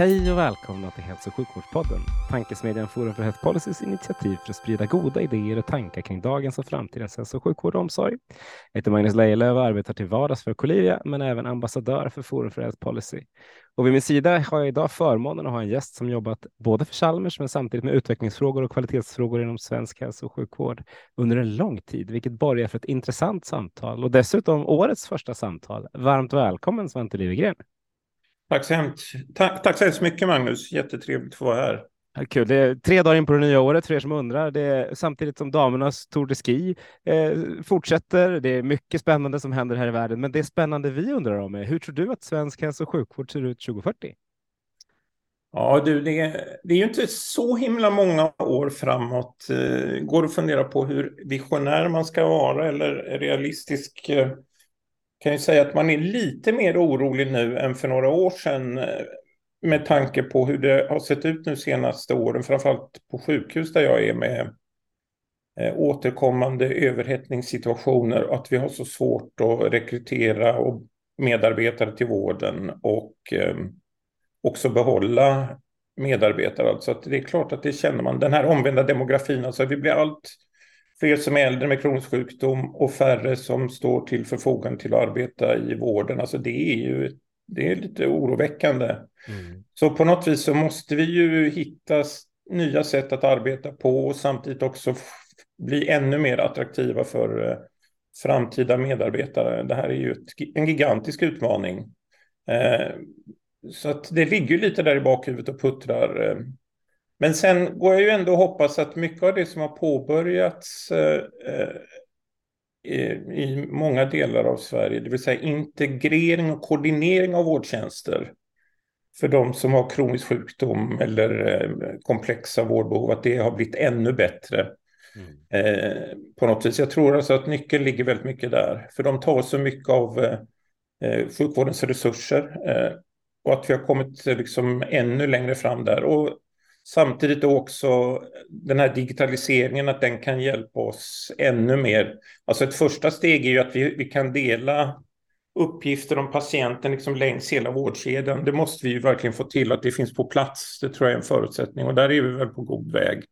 Hej och välkomna till Hälso och sjukvårdspodden, tankesmedjan Forum för Health Policys initiativ för att sprida goda idéer och tankar kring dagens och framtidens hälso och sjukvård och omsorg. Jag heter Magnus Lejelöw och arbetar till vardags för Colivia, men även ambassadör för Forum för Health Policy. Och vid min sida har jag idag förmånen att ha en gäst som jobbat både för Chalmers, men samtidigt med utvecklingsfrågor och kvalitetsfrågor inom svensk hälso och sjukvård under en lång tid, vilket borgar för ett intressant samtal och dessutom årets första samtal. Varmt välkommen Svante Livegren. Tack så, hemskt, tack, tack så hemskt mycket Magnus, jättetrevligt att få vara här. Ja, kul. Det är tre dagar in på det nya året för er som undrar. Det är samtidigt som damernas Tour de Ski eh, fortsätter. Det är mycket spännande som händer här i världen, men det spännande vi undrar om är hur tror du att svensk hälso och sjukvård ser ut 2040? Ja, du, det, är, det är ju inte så himla många år framåt. Eh, går att fundera på hur visionär man ska vara eller realistisk eh, kan ju säga att man är lite mer orolig nu än för några år sedan eh, med tanke på hur det har sett ut nu senaste åren, framförallt på sjukhus där jag är med eh, återkommande överhettningssituationer och att vi har så svårt att rekrytera och medarbetare till vården och eh, också behålla medarbetare. Alltså att det är klart att det känner man. Den här omvända demografin, alltså vi blir allt fler som är äldre med kronisk sjukdom och färre som står till förfogande till att arbeta i vården. Alltså det är ju det är lite oroväckande. Mm. Så på något vis så måste vi ju hitta nya sätt att arbeta på och samtidigt också bli ännu mer attraktiva för eh, framtida medarbetare. Det här är ju ett, en gigantisk utmaning. Eh, så att det ligger lite där i bakhuvudet och puttrar. Men sen går jag ju ändå och hoppas att mycket av det som har påbörjats eh, eh, i många delar av Sverige, det vill säga integrering och koordinering av vårdtjänster för de som har kronisk sjukdom eller eh, komplexa vårdbehov, att det har blivit ännu bättre. Mm. På något vis. Jag tror alltså att nyckeln ligger väldigt mycket där, för de tar så mycket av sjukvårdens resurser och att vi har kommit liksom ännu längre fram där. Och Samtidigt också den här digitaliseringen, att den kan hjälpa oss ännu mer. Alltså ett första steg är ju att vi, vi kan dela uppgifter om patienten liksom längs hela vårdkedjan. Det måste vi ju verkligen få till att det finns på plats. Det tror jag är en förutsättning och där är vi väl på god väg.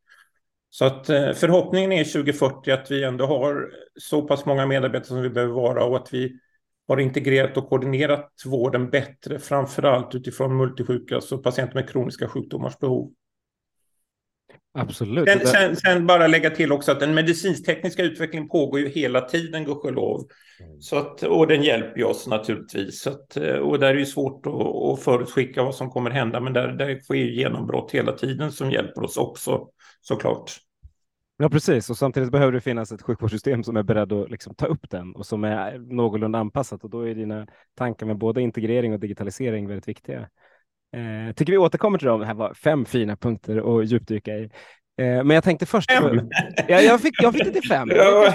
Så att eh, förhoppningen är 2040 att vi ändå har så pass många medarbetare som vi behöver vara och att vi har integrerat och koordinerat vården bättre, framför allt utifrån multisjuka, alltså patienter med kroniska sjukdomars behov. Absolut. Sen, sen, sen, bara lägga till också att den medicinsk-tekniska utvecklingen pågår ju hela tiden, gudskelov. Mm. Så att, och den hjälper ju oss naturligtvis. Så att, och där är det ju svårt att, att förutskicka vad som kommer hända, men där, där sker ju genombrott hela tiden som hjälper oss också, såklart. Ja, precis. Och samtidigt behöver det finnas ett sjukvårdssystem som är beredd att liksom ta upp den och som är någorlunda anpassat. Och då är dina tankar med både integrering och digitalisering väldigt viktiga. Eh, tycker vi återkommer till dem. Det här var fem fina punkter att djupdyka i. Eh, men jag tänkte först... Fem? Ja, jag, fick, jag fick det till fem. Jag,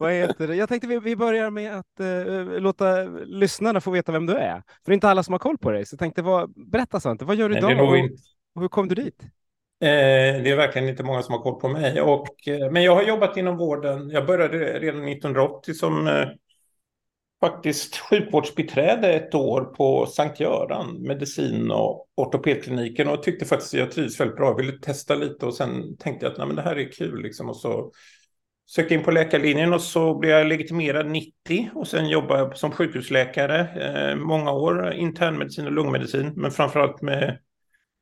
Vad heter det? jag tänkte vi, vi börjar med att eh, låta lyssnarna få veta vem du är. För det är inte alla som har koll på dig. Så jag tänkte, vad, berätta Svante, vad gör du idag och, och hur kom du dit? Eh, det är verkligen inte många som har koll på mig. Och, eh, men jag har jobbat inom vården. Jag började redan 1980 som eh, faktiskt sjukvårdsbiträde ett år på Sankt Göran, medicin och ortopedkliniken och tyckte faktiskt att jag trivs väldigt bra. Jag ville testa lite och sen tänkte jag att Nej, men det här är kul liksom och så sökte in på läkarlinjen och så blev jag legitimerad 90 och sen jobbade jag som sjukhusläkare eh, många år, internmedicin och lungmedicin, men framförallt med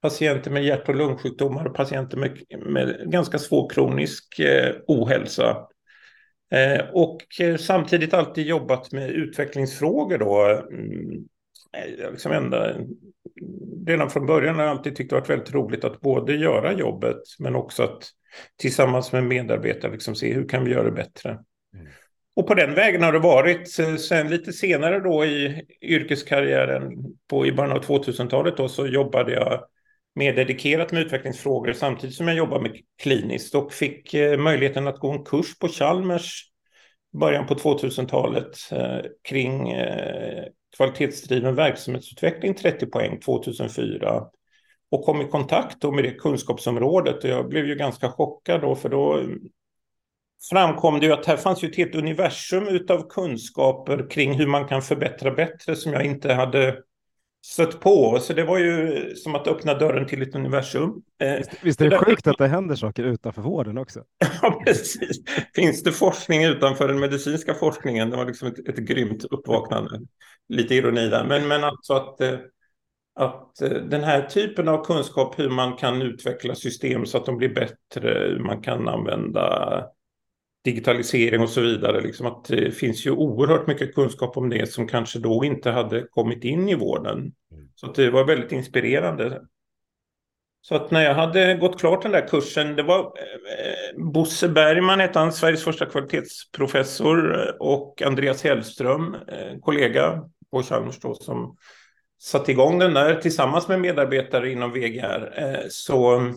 patienter med hjärt och lungsjukdomar och patienter med, med ganska svår kronisk eh, ohälsa. Eh, och eh, samtidigt alltid jobbat med utvecklingsfrågor då. Mm, eh, liksom ända, redan från början har jag alltid tyckt det varit väldigt roligt att både göra jobbet men också att tillsammans med medarbetare liksom se hur kan vi göra det bättre. Mm. Och på den vägen har det varit. Sen lite senare då i yrkeskarriären på, i början av 2000-talet då, så jobbade jag mer dedikerat med utvecklingsfrågor samtidigt som jag jobbade med kliniskt och fick eh, möjligheten att gå en kurs på Chalmers början på 2000-talet eh, kring eh, kvalitetsdriven verksamhetsutveckling 30 poäng 2004 och kom i kontakt då med det kunskapsområdet. Och jag blev ju ganska chockad då för då framkom det ju att här fanns ju ett helt universum utav kunskaper kring hur man kan förbättra bättre som jag inte hade stött på. Så det var ju som att öppna dörren till ett universum. Eh, visst, visst är det sjukt att det händer saker utanför vården också? ja, precis. Finns det forskning utanför den medicinska forskningen? Det var liksom ett, ett grymt uppvaknande. Lite ironi där. Men, men alltså att, eh, att eh, den här typen av kunskap, hur man kan utveckla system så att de blir bättre, hur man kan använda digitalisering och så vidare. Liksom att det finns ju oerhört mycket kunskap om det som kanske då inte hade kommit in i vården. Mm. Så det var väldigt inspirerande. Så att när jag hade gått klart den där kursen, det var eh, Bosse Bergman, hette han, Sveriges första kvalitetsprofessor, eh, och Andreas Hellström, eh, kollega på Chalmers då, som satte igång den där tillsammans med medarbetare inom VGR. Så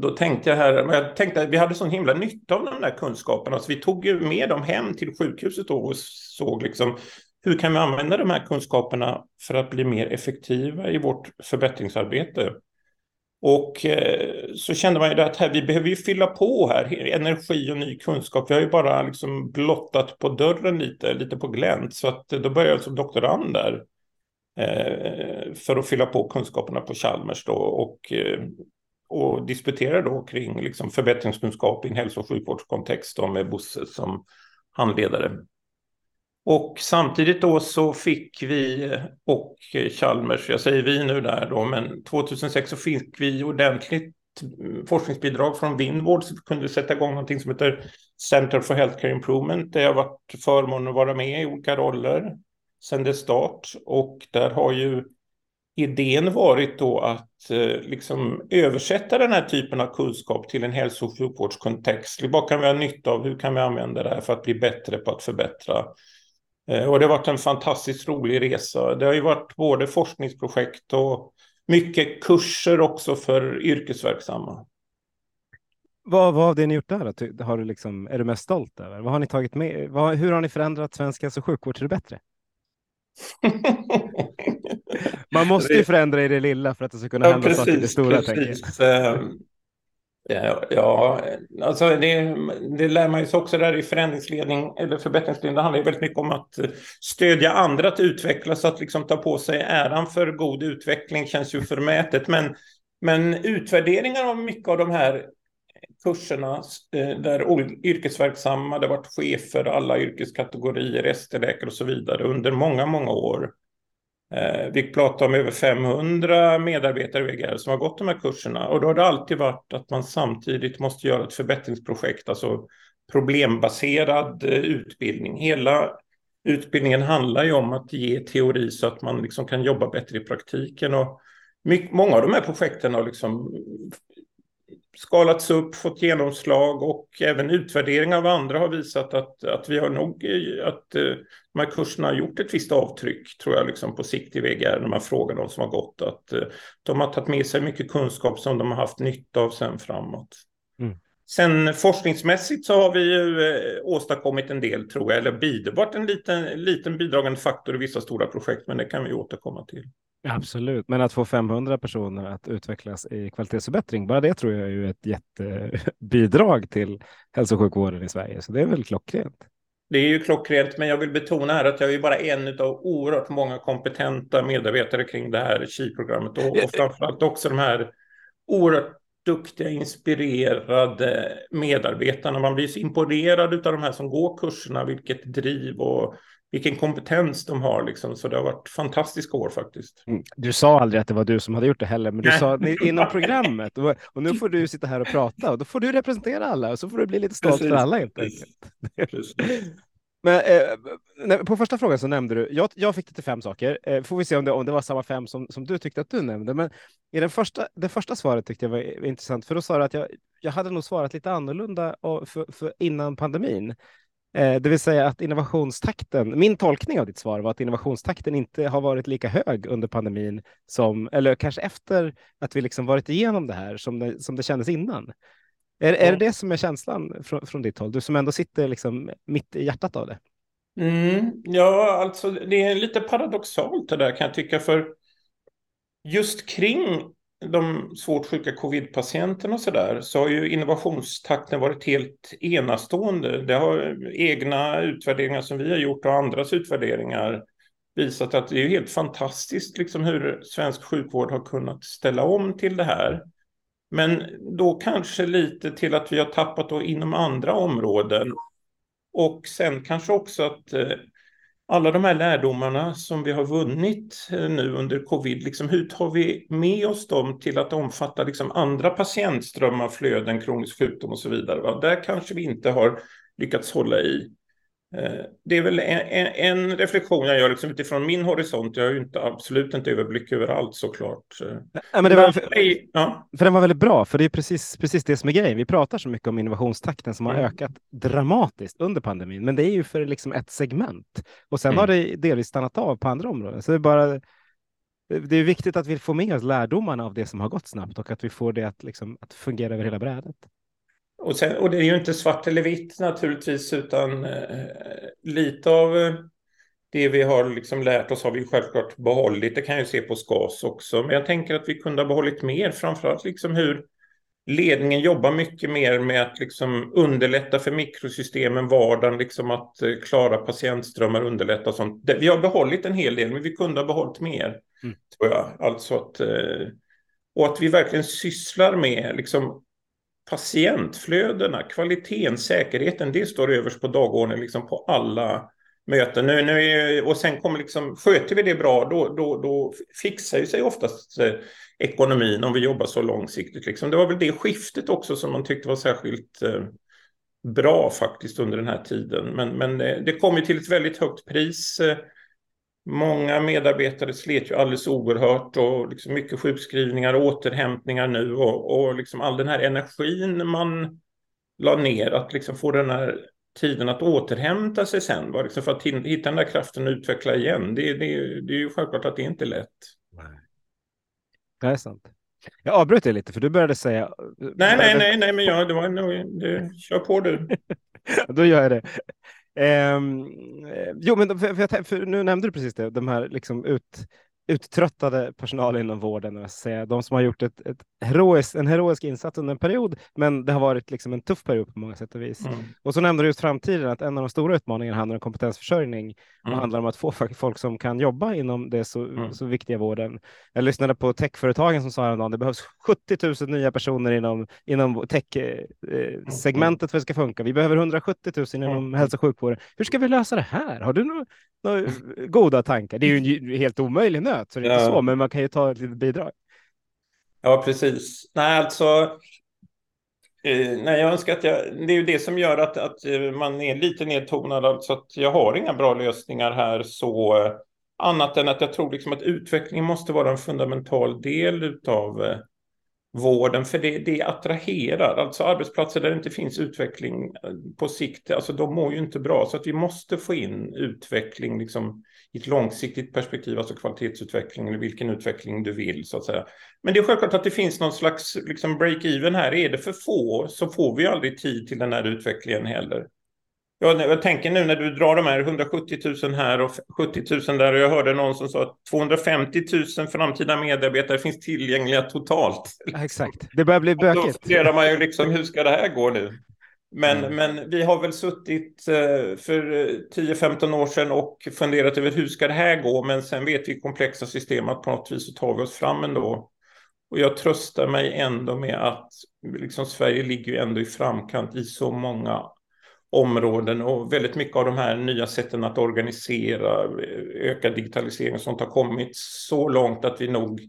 då tänkte jag här, jag tänkte att vi hade sån himla nytta av de där kunskaperna, så alltså, vi tog ju med dem hem till sjukhuset och såg liksom hur kan vi använda de här kunskaperna för att bli mer effektiva i vårt förbättringsarbete. Och eh, så kände man ju att här, vi behöver ju fylla på här, energi och ny kunskap. Vi har ju bara liksom blottat på dörren lite, lite på glänt. Så att eh, då började jag som doktorand där eh, för att fylla på kunskaperna på Chalmers då. Och eh, och disputerar då kring liksom förbättringskunskap i en hälso och sjukvårdskontext med Bosse som handledare. Och samtidigt då så fick vi, och Chalmers, jag säger vi nu där då, men 2006 så fick vi ordentligt forskningsbidrag från Vindvård så vi kunde sätta igång någonting som heter Center for Healthcare Improvement där jag varit förmån att vara med i olika roller sedan dess start. Och där har ju idén varit då att eh, liksom översätta den här typen av kunskap till en hälso och sjukvårdskontext. Vad kan vi ha nytta av? Hur kan vi använda det här för att bli bättre på att förbättra? Eh, och det har varit en fantastiskt rolig resa. Det har ju varit både forskningsprojekt och mycket kurser också för yrkesverksamma. Vad, vad har det ni gjort där? Har du liksom, är du mest stolt över? Vad har ni tagit med? Vad, hur har ni förändrat svensk hälso och sjukvård till det bättre? Man måste ju förändra i det lilla för att det ska kunna hända precis, saker i det stora. Precis. Ehm, ja, ja, alltså det, det lär man sig också där i förändringsledning eller förbättringsledning. Det handlar ju väldigt mycket om att stödja andra att utvecklas, att liksom ta på sig äran för god utveckling känns ju förmätet. Men, men utvärderingar av mycket av de här kurserna eh, där yrkesverksamma, det har varit chefer, alla yrkeskategorier, ST-läkare och så vidare under många, många år. Eh, vi pratar om över 500 medarbetare i VGR som har gått de här kurserna och då har det alltid varit att man samtidigt måste göra ett förbättringsprojekt, alltså problembaserad eh, utbildning. Hela utbildningen handlar ju om att ge teori så att man liksom kan jobba bättre i praktiken. Och mycket, många av de här projekten har liksom skalats upp, fått genomslag och även utvärderingar av andra har visat att, att vi har nog att eh, de här kurserna har gjort ett visst avtryck tror jag liksom på sikt i VGR när man frågar de som har gått att eh, de har tagit med sig mycket kunskap som de har haft nytta av sen framåt. Mm. Sen forskningsmässigt så har vi ju eh, åstadkommit en del tror jag, eller bidragit en liten, liten bidragande faktor i vissa stora projekt, men det kan vi återkomma till. Absolut, men att få 500 personer att utvecklas i kvalitetsförbättring, bara det tror jag är ju ett jättebidrag till hälso och sjukvården i Sverige, så det är väl klockrent. Det är ju klockrent, men jag vill betona här att jag är bara en av oerhört många kompetenta medarbetare kring det här KI-programmet och, och framförallt också de här oerhört duktiga, inspirerade medarbetarna. Man blir så imponerad av de här som går kurserna, vilket driv och vilken kompetens de har. Liksom. Så det har varit fantastiska år faktiskt. Mm. Du sa aldrig att det var du som hade gjort det heller, men du sa inom programmet. Och nu får du sitta här och prata och då får du representera alla och så får du bli lite stolt Precis. för alla helt enkelt. Men, eh, på första frågan så nämnde du, jag, jag fick det till fem saker. Eh, får vi se om det, om det var samma fem som, som du tyckte att du nämnde. Men i den första, det första svaret tyckte jag var, var intressant, för då sa du att jag, jag hade nog svarat lite annorlunda för, för innan pandemin. Eh, det vill säga att innovationstakten, min tolkning av ditt svar var att innovationstakten inte har varit lika hög under pandemin som, eller kanske efter att vi liksom varit igenom det här som det, som det kändes innan. Är, är det det som är känslan från, från ditt håll? Du som ändå sitter liksom mitt i hjärtat av det. Mm, ja, alltså det är lite paradoxalt det där kan jag tycka. För just kring de svårt sjuka covid-patienterna och så där så har ju innovationstakten varit helt enastående. Det har egna utvärderingar som vi har gjort och andras utvärderingar visat att det är helt fantastiskt liksom hur svensk sjukvård har kunnat ställa om till det här. Men då kanske lite till att vi har tappat då inom andra områden. Och sen kanske också att eh, alla de här lärdomarna som vi har vunnit eh, nu under covid, liksom, hur tar vi med oss dem till att omfatta liksom, andra patientströmmar, flöden, kronisk sjukdom och så vidare? Va? Där kanske vi inte har lyckats hålla i. Eh, det är väl en, en, reflektion jag gör liksom utifrån min horisont. Jag har ju inte, absolut inte överblick över allt såklart. Ja, men det var, för, ja. för den var väldigt bra, för det är precis, precis det som är grejen. Vi pratar så mycket om innovationstakten som har mm. ökat dramatiskt under pandemin, men det är ju för liksom ett segment. Och sen mm. har det delvis stannat av på andra områden. Så det är bara det är viktigt att vi får med oss lärdomarna av det som har gått snabbt och att vi får det att, liksom, att fungera över hela brädet. Och, sen, och det är ju inte svart eller vitt naturligtvis, utan eh, lite av eh, det vi har liksom lärt oss har vi självklart behållit. Det kan jag se på SKAS också. Men jag tänker att vi kunde ha behållit mer, framförallt liksom hur ledningen jobbar mycket mer med att liksom underlätta för mikrosystemen, vardagen, liksom att eh, klara patientströmmar, underlätta sånt. Vi har behållit en hel del, men vi kunde ha behållit mer, mm. tror jag. Alltså att, eh, och att vi verkligen sysslar med liksom patientflödena, kvaliteten, säkerheten, det står överst på dagordningen liksom på alla möten. Nu, nu är, och sen kommer liksom, sköter vi det bra, då, då, då fixar ju sig oftast eh, ekonomin om vi jobbar så långsiktigt. Liksom. Det var väl det skiftet också som man tyckte var särskilt eh, bra faktiskt under den här tiden. Men, men eh, det kom ju till ett väldigt högt pris. Eh, Många medarbetare slet ju alldeles oerhört och liksom mycket sjukskrivningar och återhämtningar nu och, och liksom all den här energin man la ner att liksom få den här tiden att återhämta sig sen, var liksom för att hitta den där kraften och utveckla igen. Det, det, det är ju självklart att det inte är lätt. Nej. Det är sant. Jag avbröt dig lite för du började säga. Nej, nej, nej, nej, men jag, det var nog, det, kör på du. Då gör jag det. Ehm, eh, jo, men för, för, för, nu nämnde du precis det, de här liksom ut, uttröttade personal inom vården, säga, de som har gjort ett, ett heroisk, en heroisk insats under en period, men det har varit liksom en tuff period på många sätt och vis. Mm. Och så nämnde du just framtiden, att en av de stora utmaningarna handlar om kompetensförsörjning mm. och handlar om att få folk som kan jobba inom det så, mm. så viktiga vården. Jag lyssnade på techföretagen som sa häromdagen, det behövs 70 000 nya personer inom, inom tech-segmentet eh, för att det ska funka. Vi behöver 170 000 inom mm. hälso och sjukvården. Hur ska vi lösa det här? Har du några, några goda tankar? Det är ju en helt omöjlig nöt, så det är ja. inte så, men man kan ju ta ett litet bidrag. Ja, precis. Nej, alltså. Eh, nej, jag önskar att jag, det är ju det som gör att, att eh, man är lite nedtonad. Alltså att jag har inga bra lösningar här så eh, annat än att jag tror liksom att utveckling måste vara en fundamental del av eh, vården, för det, det attraherar. Alltså arbetsplatser där det inte finns utveckling på sikt, alltså de mår ju inte bra. Så att vi måste få in utveckling liksom, i ett långsiktigt perspektiv, alltså kvalitetsutveckling eller vilken utveckling du vill så att säga. Men det är självklart att det finns någon slags liksom, break-even här. Är det för få så får vi aldrig tid till den här utvecklingen heller. Ja, jag tänker nu när du drar de här 170 000 här och 70 000 där och jag hörde någon som sa att 250 000 framtida medarbetare finns tillgängliga totalt. Ja, exakt, det börjar bli bökigt. Då funderar man ju liksom, hur ska det här gå nu? Men, mm. men vi har väl suttit eh, för 10-15 år sedan och funderat över hur ska det här gå? Men sen vet vi komplexa system att på något vis så tar vi oss fram ändå. Och jag tröstar mig ändå med att liksom Sverige ligger ju ändå i framkant i så många områden och väldigt mycket av de här nya sätten att organisera, öka digitalisering och sånt har kommit så långt att vi nog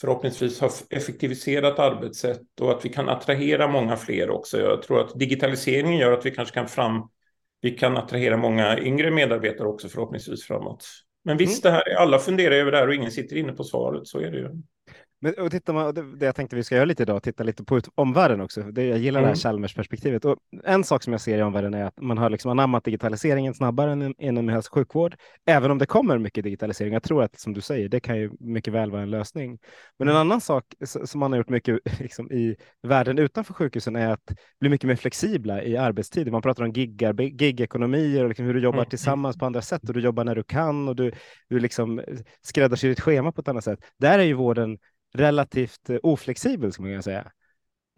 förhoppningsvis har effektiviserat arbetssätt och att vi kan attrahera många fler också. Jag tror att digitaliseringen gör att vi kanske kan fram vi kan attrahera många yngre medarbetare också förhoppningsvis framåt. Men visst, mm. det här, alla funderar över det här och ingen sitter inne på svaret, så är det ju. Men och tittar man, det, det jag tänkte vi ska göra lite idag, titta lite på omvärlden också. Det, jag gillar mm. det här mm. Chalmers-perspektivet. Och en sak som jag ser i omvärlden är att man har liksom anammat digitaliseringen snabbare än inom hälso och sjukvård, även om det kommer mycket digitalisering. Jag tror att, som du säger, det kan ju mycket väl vara en lösning. Men en mm. annan sak som man har gjort mycket liksom, i världen utanför sjukhusen är att bli mycket mer flexibla i arbetstider. Man pratar om gigekonomier och liksom hur du jobbar mm. tillsammans på andra sätt och du jobbar när du kan och du, du liksom skräddarsyr ditt schema på ett annat sätt. Där är ju vården relativt eh, oflexibel, ska man kunna säga.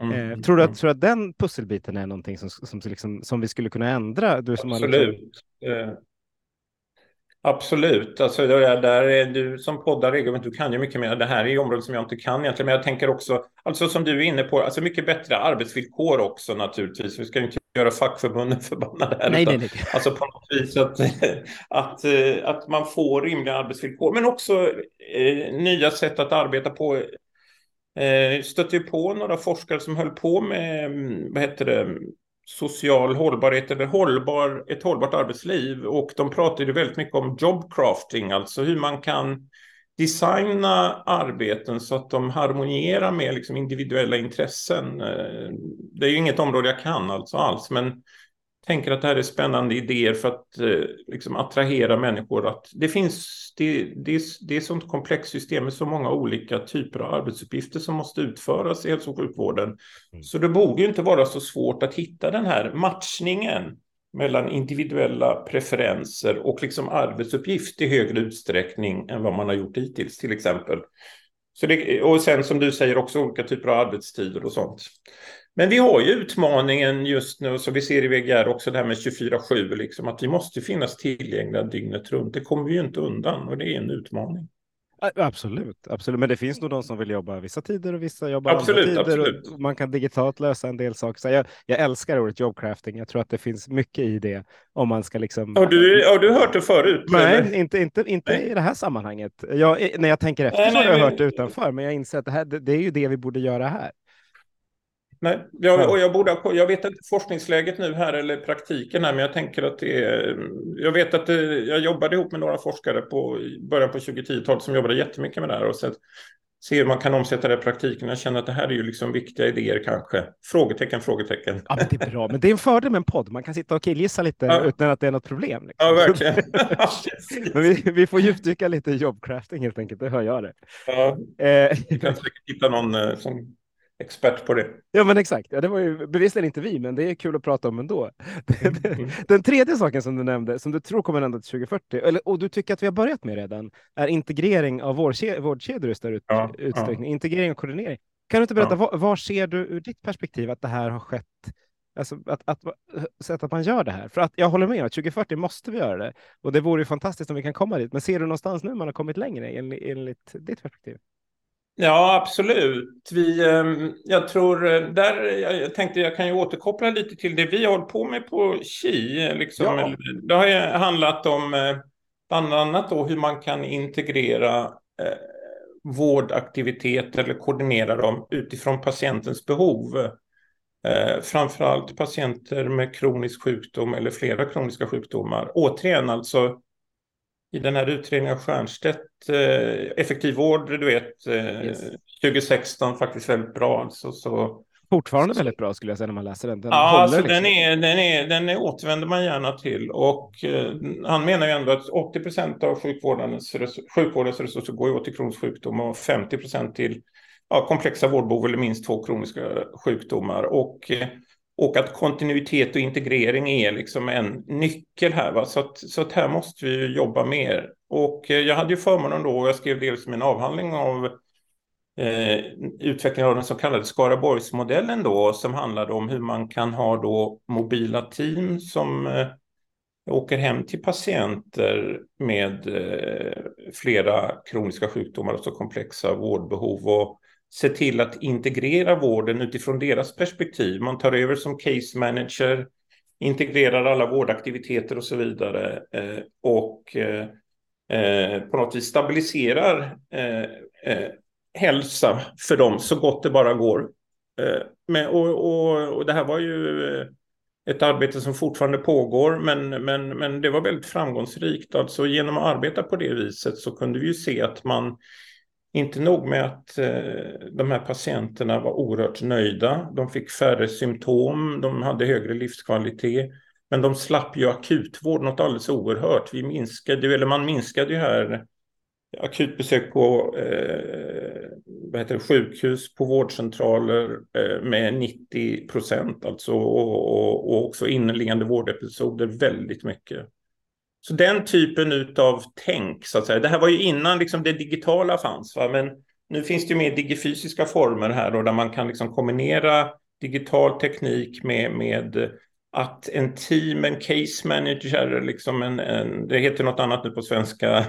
Mm. Eh, tror, du att, mm. tror du att den pusselbiten är någonting som, som, liksom, som vi skulle kunna ändra? Du som Absolut. Liksom... Eh, absolut. Alltså, där, där är du som poddar regelbundet, du kan ju mycket mer. Det här är områden som jag inte kan egentligen, men jag tänker också, alltså som du är inne på, alltså mycket bättre arbetsvillkor också naturligtvis. Vi ska inte göra fackförbunden förbannade här. Nej, utan, nej, nej. Alltså på något vis att, att, eh, att man får rimliga arbetsvillkor, men också eh, nya sätt att arbeta på. Eh, stötte ju på några forskare som höll på med, mm, vad heter det, social hållbarhet eller hållbar, ett hållbart arbetsliv. Och de pratade väldigt mycket om jobcrafting, alltså hur man kan designa arbeten så att de harmonierar med liksom individuella intressen. Eh, det är ju inget område jag kan alltså alls, men tänker att det här är spännande idéer för att eh, liksom attrahera människor. Att det finns, det, det, det är ett sånt komplext system med så många olika typer av arbetsuppgifter som måste utföras i hälso och sjukvården. Mm. Så det borde inte vara så svårt att hitta den här matchningen mellan individuella preferenser och liksom arbetsuppgift i högre utsträckning än vad man har gjort hittills till exempel. Så det, och sen som du säger också olika typer av arbetstider och sånt. Men vi har ju utmaningen just nu, så vi ser i VGR också det här med 24-7, liksom, att vi måste finnas tillgängliga dygnet runt. Det kommer vi ju inte undan och det är en utmaning. Absolut, absolut. Men det finns nog de som vill jobba vissa tider och vissa jobbar absolut, andra tider. Absolut. man kan digitalt lösa en del saker. Så jag, jag älskar ordet jobbcrafting. Jag tror att det finns mycket i det om man ska liksom. Har du, har du hört det förut? Nej, eller? inte, inte, inte Nej. i det här sammanhanget. Jag, när jag tänker efter så har jag hört det utanför, men jag inser att det, här, det, det är ju det vi borde göra här. Nej, jag, och jag, borde, jag vet inte forskningsläget nu här eller praktiken här, men jag tänker att det är... Jag vet att det, jag jobbade ihop med några forskare på början på 2010-talet som jobbade jättemycket med det här och sett, se hur man kan omsätta det i praktiken. Jag känner att det här är ju liksom viktiga idéer kanske. Frågetecken, frågetecken. Ja, men det är bra, men det är en fördel med en podd. Man kan sitta och killgissa lite ja. utan att det är något problem. Liksom. Ja, verkligen. men vi, vi får djupdyka lite i jobbcrafting helt enkelt, det hör jag det. Ja, eh. vi kan säkert hitta någon eh, som expert på det. Ja, men exakt. Ja, det var ju bevisligen inte vi, men det är kul att prata om ändå. Mm. Den tredje saken som du nämnde, som du tror kommer hända till 2040, eller, och du tycker att vi har börjat med redan, är integrering av vårdkedjor i större ja, utsträckning. Ja. Integrering och koordinering. Kan du inte berätta, ja. var, var, ser du ur ditt perspektiv att det här har skett? Alltså att, att, att, att man gör det här. För att jag håller med, att 2040 måste vi göra det. Och det vore ju fantastiskt om vi kan komma dit. Men ser du någonstans nu man har kommit längre enligt, enligt ditt perspektiv? Ja, absolut. Vi, ehm, jag tror eh, där, jag tänkte jag kan ju återkoppla lite till det vi har hållit på med på KI. Liksom. Ja. Det har handlat om eh, bland annat då hur man kan integrera eh, vårdaktiviteter eller koordinera dem utifrån patientens behov. Eh, framförallt patienter med kronisk sjukdom eller flera kroniska sjukdomar. Återigen alltså i den här utredningen av Stiernstedt, eh, effektiv vård, du vet, eh, yes. 2016 faktiskt väldigt bra. Alltså, så, Fortfarande så, väldigt bra skulle jag säga när man läser den. Den, ja, alltså, liksom. den, är, den, är, den är, återvänder man gärna till. Och eh, han menar ju ändå att 80 procent av sjukvårdens, sjukvårdens resurser går åt till kronisk sjukdom och 50 procent till ja, komplexa vårdbehov eller minst två kroniska sjukdomar. Och eh, och att kontinuitet och integrering är liksom en nyckel här. Va? Så, att, så att här måste vi jobba mer. Och eh, jag hade ju förmånen då, jag skrev dels min avhandling av eh, utvecklingen av den så kallade Skaraborgsmodellen då, som handlade om hur man kan ha då mobila team som eh, åker hem till patienter med eh, flera kroniska sjukdomar och så komplexa vårdbehov. Och se till att integrera vården utifrån deras perspektiv. Man tar över som case manager, integrerar alla vårdaktiviteter och så vidare eh, och eh, eh på något vis stabiliserar eh, eh, hälsa för dem så gott det bara går. Men, och, och, och det här var ju ett arbete som fortfarande pågår, men, men, men det var väldigt framgångsrikt. Alltså genom att arbeta på det viset så kunde vi ju se att man inte nog med att eh, de här patienterna var oerhört nöjda, de fick färre symptom, de hade högre livskvalitet, men de slapp ju akutvård något alldeles oerhört. Vi minskade, eller man minskade ju här akutbesök på eh, vad heter det, sjukhus, på vårdcentraler eh, med 90 procent alltså och, och, och också inneliggande vårdepisoder väldigt mycket. Så den typen av tänk, så att säga. Det här var ju innan liksom det digitala fanns, va? men nu finns det ju mer digifysiska former här då, där man kan liksom kombinera digital teknik med, med att en team, en case manager, liksom en, en, det heter något annat nu på svenska,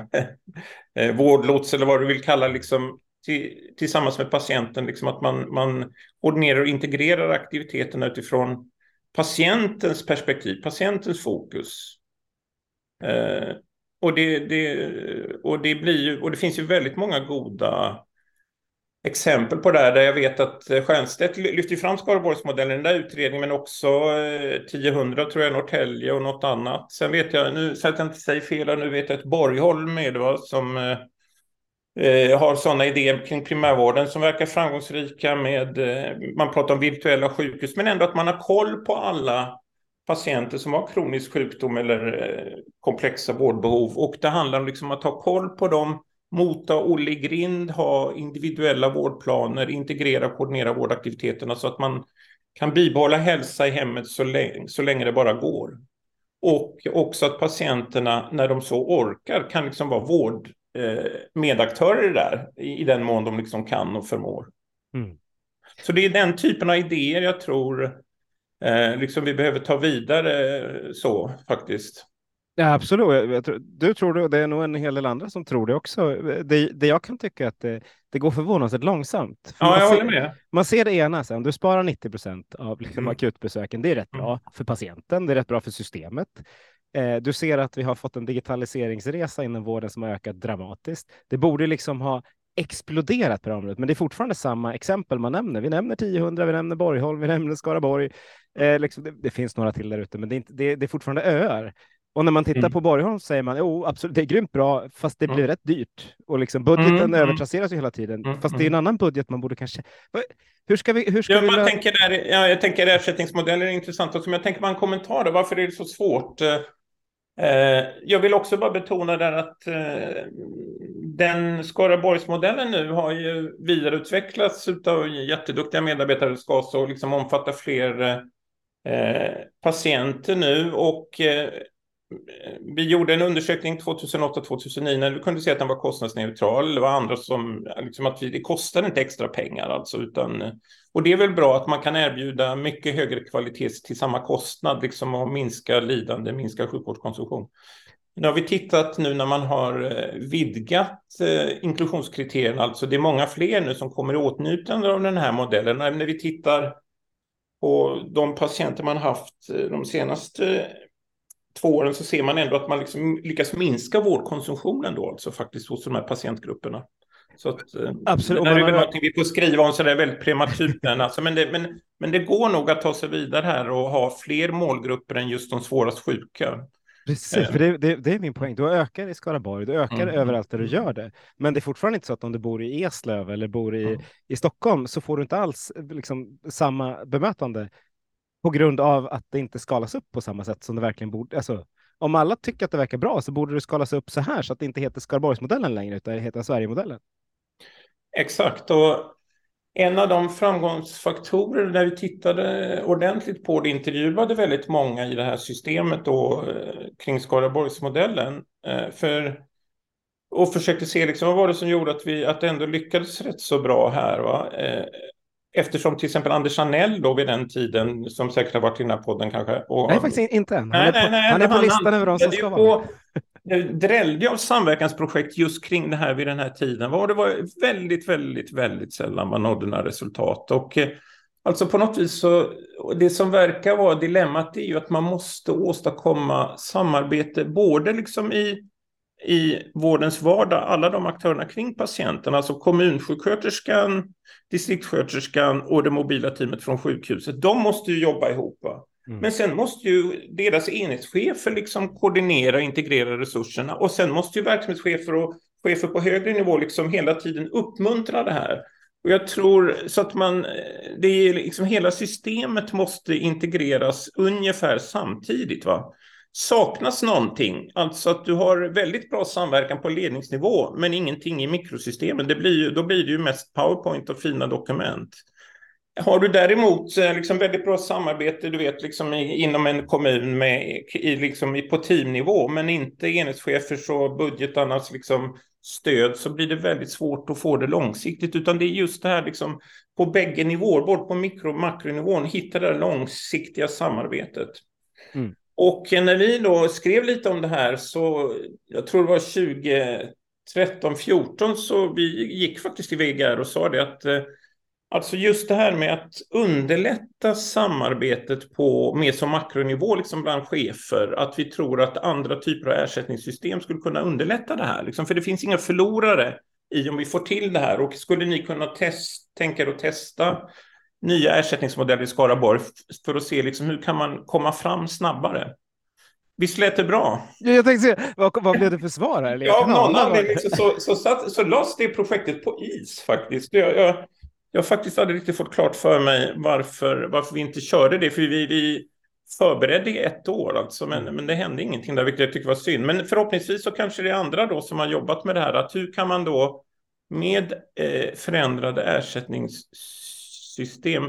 eh, vårdlots eller vad du vill kalla liksom, till, tillsammans med patienten, liksom att man, man ordinerar och integrerar aktiviteterna utifrån patientens perspektiv, patientens fokus. Eh, och, det, det, och, det blir ju, och det finns ju väldigt många goda exempel på det här, där jag vet att Stiernstedt lyfter fram Skaraborgsmodellen, i den där utredningen, men också eh, 1000 tror jag, Norrtälje och något annat. Sen vet jag, nu så att jag inte säger fel, nu vet jag att Borgholm är det va, som eh, eh har sådana idéer kring primärvården som verkar framgångsrika med, eh, man pratar om virtuella sjukhus, men ändå att man har koll på alla patienter som har kronisk sjukdom eller eh, komplexa vårdbehov. Och det handlar om liksom att ha koll på dem, mota Olle grind, ha individuella vårdplaner, integrera och koordinera vårdaktiviteterna så att man kan bibehålla hälsa i hemmet så länge, så länge det bara går. Och också att patienterna, när de så orkar, kan liksom vara vård eh, där i, i den mån de liksom kan och förmår. Mm. Så det är den typen av idéer jag tror eh, liksom vi behöver ta vidare så faktiskt. Ja, absolut. Tror, du tror det och det är nog en hel del andra som tror det också. Det, det jag kan tycka är att det, det går förvånansvärt långsamt. För ja, jag ser, med. Man ser det ena, sen, du sparar 90 procent av liksom mm. akutbesöken. Det är rätt bra mm. för patienten, det är rätt bra för systemet. Eh, du ser att vi har fått en digitaliseringsresa inom vården som har ökat dramatiskt. Det borde liksom ha exploderat på det området, men det är fortfarande samma exempel man nämner. Vi nämner 10 vi nämner Borgholm, vi nämner Skaraborg. Eh, liksom, det, det, finns några till där ute, men det är, inte, det, det är fortfarande öar. Och när man tittar mm. på Borgholm säger man jo, absolut, det är grymt bra, fast det mm. blir rätt dyrt. Och liksom budgeten mm. mm. övertrasseras ju hela tiden, mm. fast det är en mm. annan budget man borde kanske... Hur ska vi... Hur ska ja, vi man tänker där, ja, jag tänker ersättningsmodeller är intressant. Och som jag tänker en kommentar varför är det så svårt? Eh, jag vill också bara betona där att eh, den Skaraborgsmodellen nu har ju vidareutvecklats av jätteduktiga medarbetare. Det ska så liksom omfatta fler eh, patienter nu och eh, vi gjorde en undersökning 2008-2009 när vi kunde se att den var kostnadsneutral. Det var andra som, liksom att vi, det kostade inte extra pengar alltså, utan, och det är väl bra att man kan erbjuda mycket högre kvalitet till samma kostnad, liksom och minska lidande, minska sjukvårdskonsumtion. Nu har vi tittat nu när man har eh, vidgat eh, inklusionskriterierna, alltså det är många fler nu som kommer i åtnjutande av den här modellen. När vi tittar på de patienter man haft eh, de senaste två åren så ser man ändå att man liksom lyckas minska vårdkonsumtionen då, alltså faktiskt hos de här patientgrupperna. Så att, eh, Absolut. Det är väl någonting vi får skriva om så det är väldigt prematurt. alltså, men, det, men, men det går nog att ta sig vidare här och ha fler målgrupper än just de svårast sjuka. Precis, för det, det, det, är min poäng. Du ökar i Skaraborg, du ökar mm. överallt där du gör det. Men det är fortfarande inte så att om du bor i Eslöv eller bor i, mm. i Stockholm så får du inte alls liksom, samma bemötande på grund av att det inte skalas upp på samma sätt som det verkligen borde. Alltså, om alla tycker att det verkar bra så borde det skalas upp så här så att det inte heter Skaraborgsmodellen längre utan det heter Sverigemodellen. Exakt, och en av de framgångsfaktorer när vi tittade ordentligt på det, intervjuade väldigt många i det här systemet då, eh, kring Skaraborgsmodellen. Eh, för, och försökte se liksom, vad var det som gjorde att vi att ändå lyckades rätt så bra här. Va? Eh, Eftersom till exempel Anders Anell då vid den tiden, som säkert har varit i den här podden kanske. Och, nej, faktiskt inte än. Han, nej, är, på, nej, nej, han är på han, listan över de som ska vara Det drällde av samverkansprojekt just kring det här vid den här tiden. Var det var väldigt, väldigt, väldigt sällan man nådde några resultat. Och eh, alltså på något vis så, det som verkar vara dilemmat är ju att man måste åstadkomma samarbete både liksom i i vårdens vardag, alla de aktörerna kring patienten, alltså kommunsjuksköterskan, distriktssköterskan och det mobila teamet från sjukhuset, de måste ju jobba ihop. Va? Mm. Men sen måste ju deras enhetschefer liksom koordinera och integrera resurserna. Och sen måste ju verksamhetschefer och chefer på högre nivå liksom hela tiden uppmuntra det här. Och jag tror så att man, eh, det är liksom hela systemet måste integreras ungefär samtidigt. Va? Saknas någonting, alltså att du har väldigt bra samverkan på ledningsnivå men ingenting i mikrosystemen, det blir ju, då blir det ju mest PowerPoint och fina dokument. Har du däremot eh, liksom väldigt bra samarbete du vet, liksom inom en kommun med, i, liksom på teamnivå men inte enhetschefers och budgetarnas liksom stöd så blir det väldigt svårt att få det långsiktigt. Utan det är just det här liksom på bägge nivåer, både på mikro och makronivån, hitta det långsiktiga samarbetet. Mm. Och när vi då skrev lite om det här så, jag tror det var 2013, 14 så vi gick faktiskt till VGR och sa det att eh, Alltså just det här med att underlätta samarbetet på meso och makronivå liksom bland chefer, att vi tror att andra typer av ersättningssystem skulle kunna underlätta det här. Liksom, för det finns inga förlorare i om vi får till det här. Och skulle ni kunna test, tänka er att testa nya ersättningsmodeller i Skaraborg för att se liksom, hur kan man komma fram snabbare? Visst lät det bra? Jag tänkte se, vad, vad blev det för svar här? Ja, av någon anledning så, så, så, så, så lades det projektet på is faktiskt. Jag, jag, jag faktiskt aldrig riktigt fått klart för mig varför, varför vi inte körde det. För vi, vi förberedde i ett år alltså, men, men det hände ingenting där, vilket jag tycker var synd. Men förhoppningsvis så kanske det är andra då som har jobbat med det här. Att hur kan man då med eh, förändrade ersättningssystem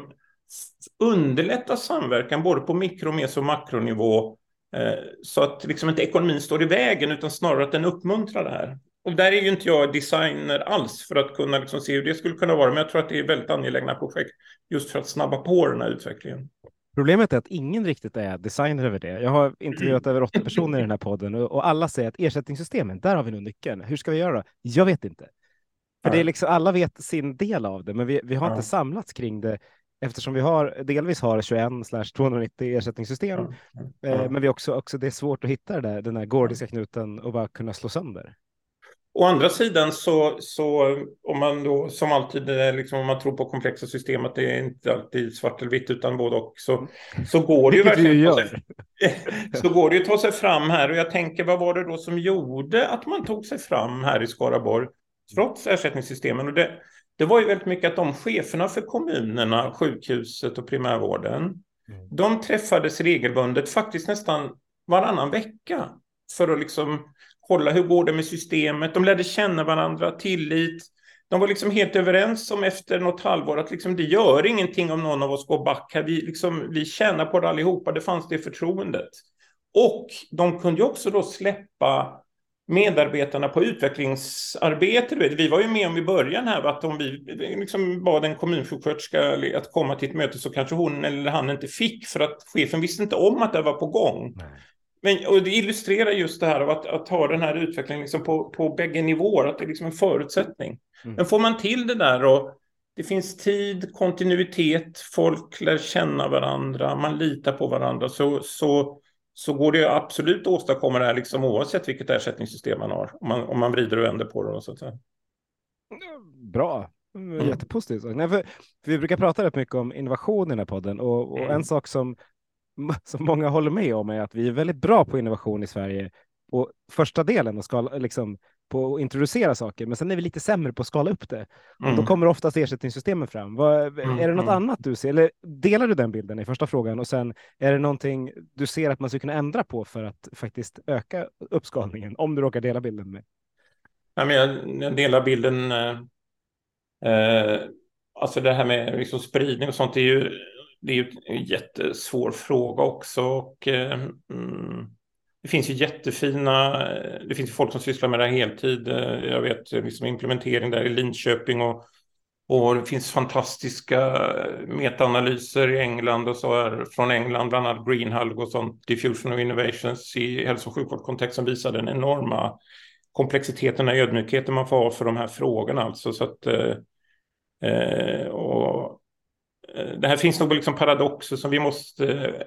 underlätta samverkan både på mikro, meso och makronivå eh, så att liksom inte ekonomin står i vägen utan snarare att den uppmuntrar det här. Och där är ju inte jag designer alls för att kunna liksom se hur det skulle kunna vara. Men jag tror att det är väldigt angelägna projekt just för att snabba på den här utvecklingen. Problemet är att ingen riktigt är designer över det. Jag har intervjuat över 80 personer i den här podden och, alla säger att ersättningssystemen, där har vi nog nyckeln. Hur ska vi göra? Jag vet inte. För ja. det är liksom, alla vet sin del av det, men vi, vi har ja. inte samlats kring det eftersom vi har delvis har 21 290 ersättningssystem. Ja. Men vi också, också det är svårt att hitta där, den där gordiska knuten och bara kunna slå sönder. Å andra sidan så, så om man då som alltid, liksom, om man tror på komplexa system, att det är inte alltid svart eller vitt utan både och, så, så går det ju verkligen sig, så går det ju att ta sig fram här. Och jag tänker, vad var det då som gjorde att man tog sig fram här i Skaraborg, trots ersättningssystemen? Och det, det var ju väldigt mycket att de cheferna för kommunerna, sjukhuset och primärvården, mm. de träffades regelbundet, faktiskt nästan varannan vecka, för att liksom kolla hur går det med systemet. De lärde känna varandra, tillit. De var liksom helt överens om efter något halvår att liksom det gör ingenting om någon av oss går back. Här. Vi, liksom, vi tjänar på det allihopa, det fanns det förtroendet. Och de kunde också då släppa medarbetarna på utvecklingsarbete. Vi var ju med om i början här att om vi liksom bad en kommunsjuksköterska att komma till ett möte så kanske hon eller han inte fick för att chefen visste inte om att det var på gång. Nej. Men, och det illustrerar just det här av att, att ha den här utvecklingen liksom på, på bägge nivåer, att det är liksom en förutsättning. Mm. Men får man till det där och det finns tid, kontinuitet, folk lär känna varandra, man litar på varandra, så, så, så går det absolut att åstadkomma det här liksom oavsett vilket ersättningssystem man har, om man, om man vrider och vänder på det. Och så att säga. Bra, mm. jättepositivt. Nej, för, för vi brukar prata rätt mycket om innovation i den här podden och, och mm. en sak som som många håller med om är att vi är väldigt bra på innovation i Sverige på första delen och skala, liksom, på att introducera saker, men sen är vi lite sämre på att skala upp det. Mm. då kommer oftast ersättningssystemen fram. Vad, mm, är det något mm. annat du ser? Eller delar du den bilden i första frågan? Och sen är det någonting du ser att man skulle kunna ändra på för att faktiskt öka uppskalningen, om du råkar dela bilden med? Ja, men jag, jag delar bilden. Eh, eh, alltså det här med liksom spridning och sånt är ju det är ju en jättesvår fråga också. Och, eh, mm, det finns ju jättefina, eh, det finns ju folk som sysslar med det här heltid. Eh, jag vet liksom implementering där i Linköping och, och det finns fantastiska metaanalyser i England och så här från England, bland annat Greenhalg och sånt, Diffusion of Innovations i hälso och sjukvårdskontext som visar den enorma komplexiteten och ödmjukheten man får ha för de här frågorna. Alltså, så att, eh, och Eh, det här finns nog liksom paradoxer som vi måste eh,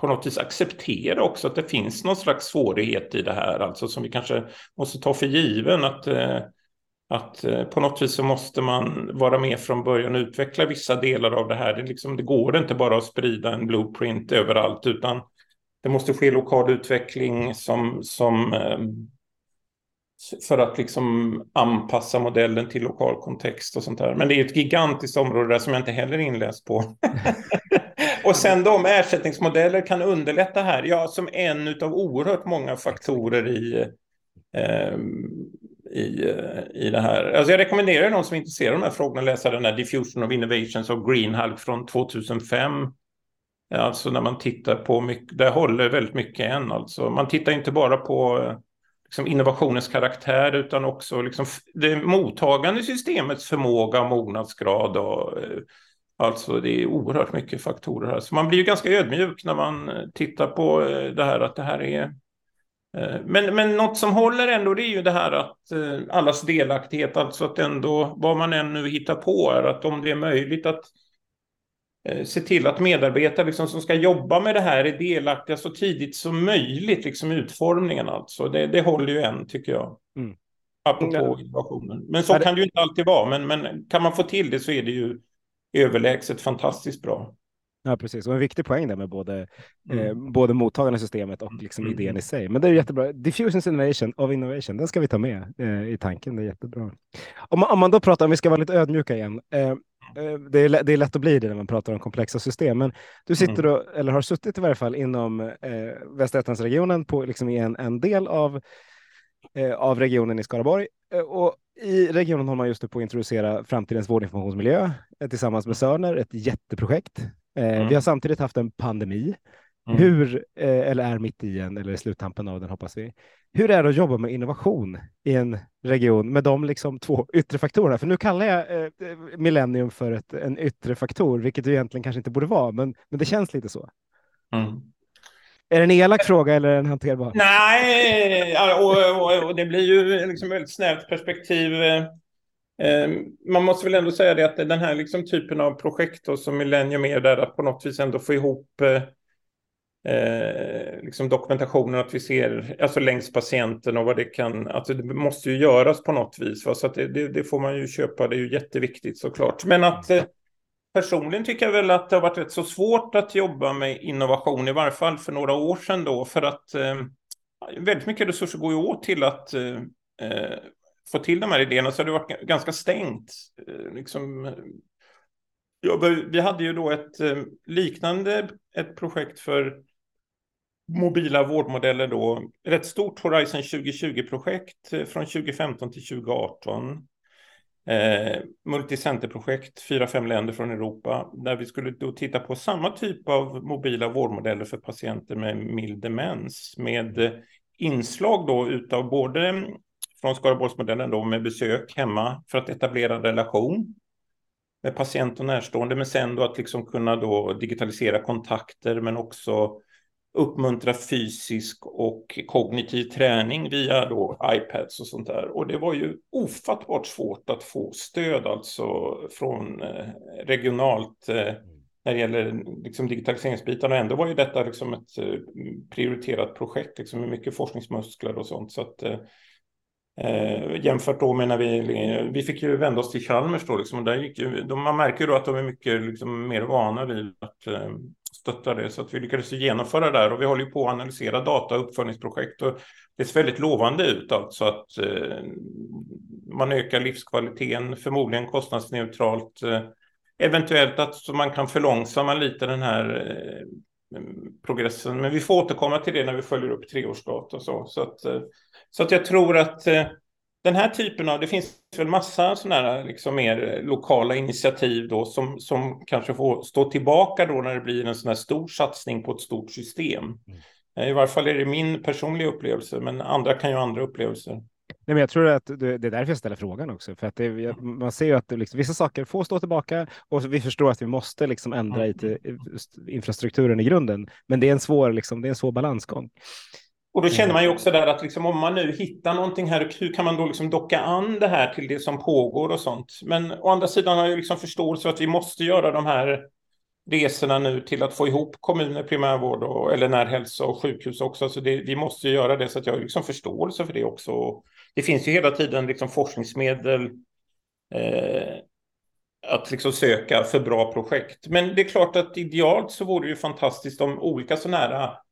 på något vis acceptera också att det finns någon slags svårighet i det här, alltså som vi kanske måste ta för given att eh, att på något vis så måste man vara med från början och utveckla vissa delar av det här. Det, liksom, det går inte bara att sprida en blueprint överallt utan det måste ske lokal utveckling som, som för att liksom anpassa modellen till lokal kontext och sånt där. Men det är ett gigantiskt område där som jag inte heller är inläst på. och sen de ersättningsmodeller kan underlätta här, ja, som en av oerhört många faktorer i, ehm, eh, i, i det här. Alltså jag rekommenderar någon som är intresserad av de här frågorna att läsa den här Diffusion of Innovations of Greenhalgh från 2005. Alltså när man tittar på mycket, det håller väldigt mycket än alltså. Man tittar inte bara på eh, liksom innovationens karaktär utan också liksom det mottagande systemets förmåga och mognadsgrad. Och, eh, alltså det är oerhört mycket faktorer här. Så man blir ju ganska ödmjuk när man eh, tittar på eh, det här att det här är men, men något som håller ändå det är ju det här att allas delaktighet, alltså att ändå vad man än nu hittar på är att om det är möjligt att Eh, se till att medarbetare liksom, som ska jobba med det här är delaktiga så tidigt som möjligt, liksom utformningen alltså. Det, det håller ju än, tycker jag. Mm. Apropå ja. innovationen. Men så det... kan det ju inte alltid vara, men, men kan man få till det så är det ju överlägset fantastiskt bra. Ja, precis. Och en viktig poäng där med både, mm. eh, både mottagande systemet och liksom mm. idén i sig. Men det är jättebra. Diffusions innovation of innovation, den ska vi ta med eh, i tanken. Det är jättebra. Om man, om man då pratar, om vi ska vara lite ödmjuka igen. Eh, Eh, det är, det är lätt att bli det när man pratar om komplexa system, men du sitter mm. då, eller har suttit i varje fall inom eh, Västra Götalandsregionen på liksom i en, en del av, eh, av regionen i Skaraborg. Eh, och i regionen håller man just nu på att introducera framtidens vårdinformationsmiljö eh, tillsammans med Sörner, ett jätteprojekt. Eh, mm. Vi har samtidigt haft en pandemi Mm. Hur, eh, eller är mitt i en, eller i sluttampen av den hoppas vi. Hur är det att jobba med innovation i en region med de liksom två yttre faktorerna? För nu kallar jag eh, millennium för ett, en yttre faktor, vilket det egentligen kanske inte borde vara, men, men det känns lite så. Mm. Är det en elak fråga eller en hanterbar? Nej, och, och, och det blir ju liksom väldigt snävt perspektiv. Eh, man måste väl ändå säga det att den här liksom typen av projekt som Millennium är där att på något vis ändå få ihop eh, liksom dokumentationen att vi ser alltså längs patienten och vad det kan, alltså det måste ju göras på något vis. Va? Så att det, det, det, får man ju köpa, det är ju jätteviktigt såklart. Men att eh, personligen tycker jag väl att det har varit rätt så svårt att jobba med innovation, i varje fall för några år sedan då, för att eh, väldigt mycket resurser går ju åt till att eh, eh få till de här idéerna, så det har varit ganska stängt. Eh, liksom, eh, Ja, vi hade ju då ett eh, liknande ett projekt för Mm. mobila vårdmodeller då. Rätt stort Horizon 2020-projekt eh, från 2015 till 2018. Eh, multicenterprojekt, fyra, fem länder från Europa, där vi skulle då titta på samma typ av mobila vårdmodeller för patienter med mild demens, med eh, inslag då utav både mm, från Skaraborgsmodellen då med besök hemma för att etablera relation med patient och närstående, men sen då att liksom kunna då digitalisera kontakter, men också uppmuntra fysisk och kognitiv träning via då iPads och sånt där. Och det var ju ofattbart svårt att få stöd alltså från eh, regionalt eh, när det gäller liksom digitaliseringsbitarna. Ändå var ju detta liksom ett eh, prioriterat projekt liksom med mycket forskningsmuskler och sånt. Så att, Eh, jämfört då med när vi, vi fick ju vända oss till Chalmers då, liksom, och där gick ju, de, man märker då att de är mycket liksom, mer vana vid att eh, stötta det, så att vi lyckades genomföra det där och vi håller ju på att analysera data och uppföljningsprojekt. Och det ser väldigt lovande ut alltså att eh, man ökar livskvaliteten, förmodligen kostnadsneutralt, eh, eventuellt att man kan förlångsamma lite den här eh, progressen, men vi får återkomma till det när vi följer upp treårsdata och så, så att eh, så att jag tror att eh, den här typen av, det finns väl massa sådana här liksom mer lokala initiativ då som, som kanske får stå tillbaka då när det blir en sån här stor satsning på ett stort system. Mm. Eh, I varje fall är det min personliga upplevelse, men andra kan ju ha andra upplevelser. Nej, men jag tror att det är därför jag ställer frågan också, för att det, man ser ju att liksom, vissa saker får stå tillbaka och vi förstår att vi måste liksom ändra mm. IT, infrastrukturen i grunden. Men det är en svår, liksom, det är en svår balansgång. Och då känner man ju också där att liksom, om man nu hittar någonting här, hur kan man då liksom docka an det här till det som pågår och sånt? Men å andra sidan har jag liksom förståelse för att vi måste göra de här resorna nu till att få ihop kommuner, primärvård och, eller närhälsa och sjukhus också. Så det, vi måste göra det så att jag har liksom förståelse för det också. Det finns ju hela tiden liksom forskningsmedel eh, att liksom söka för bra projekt. Men det är klart att idealt så vore det ju fantastiskt om olika så nära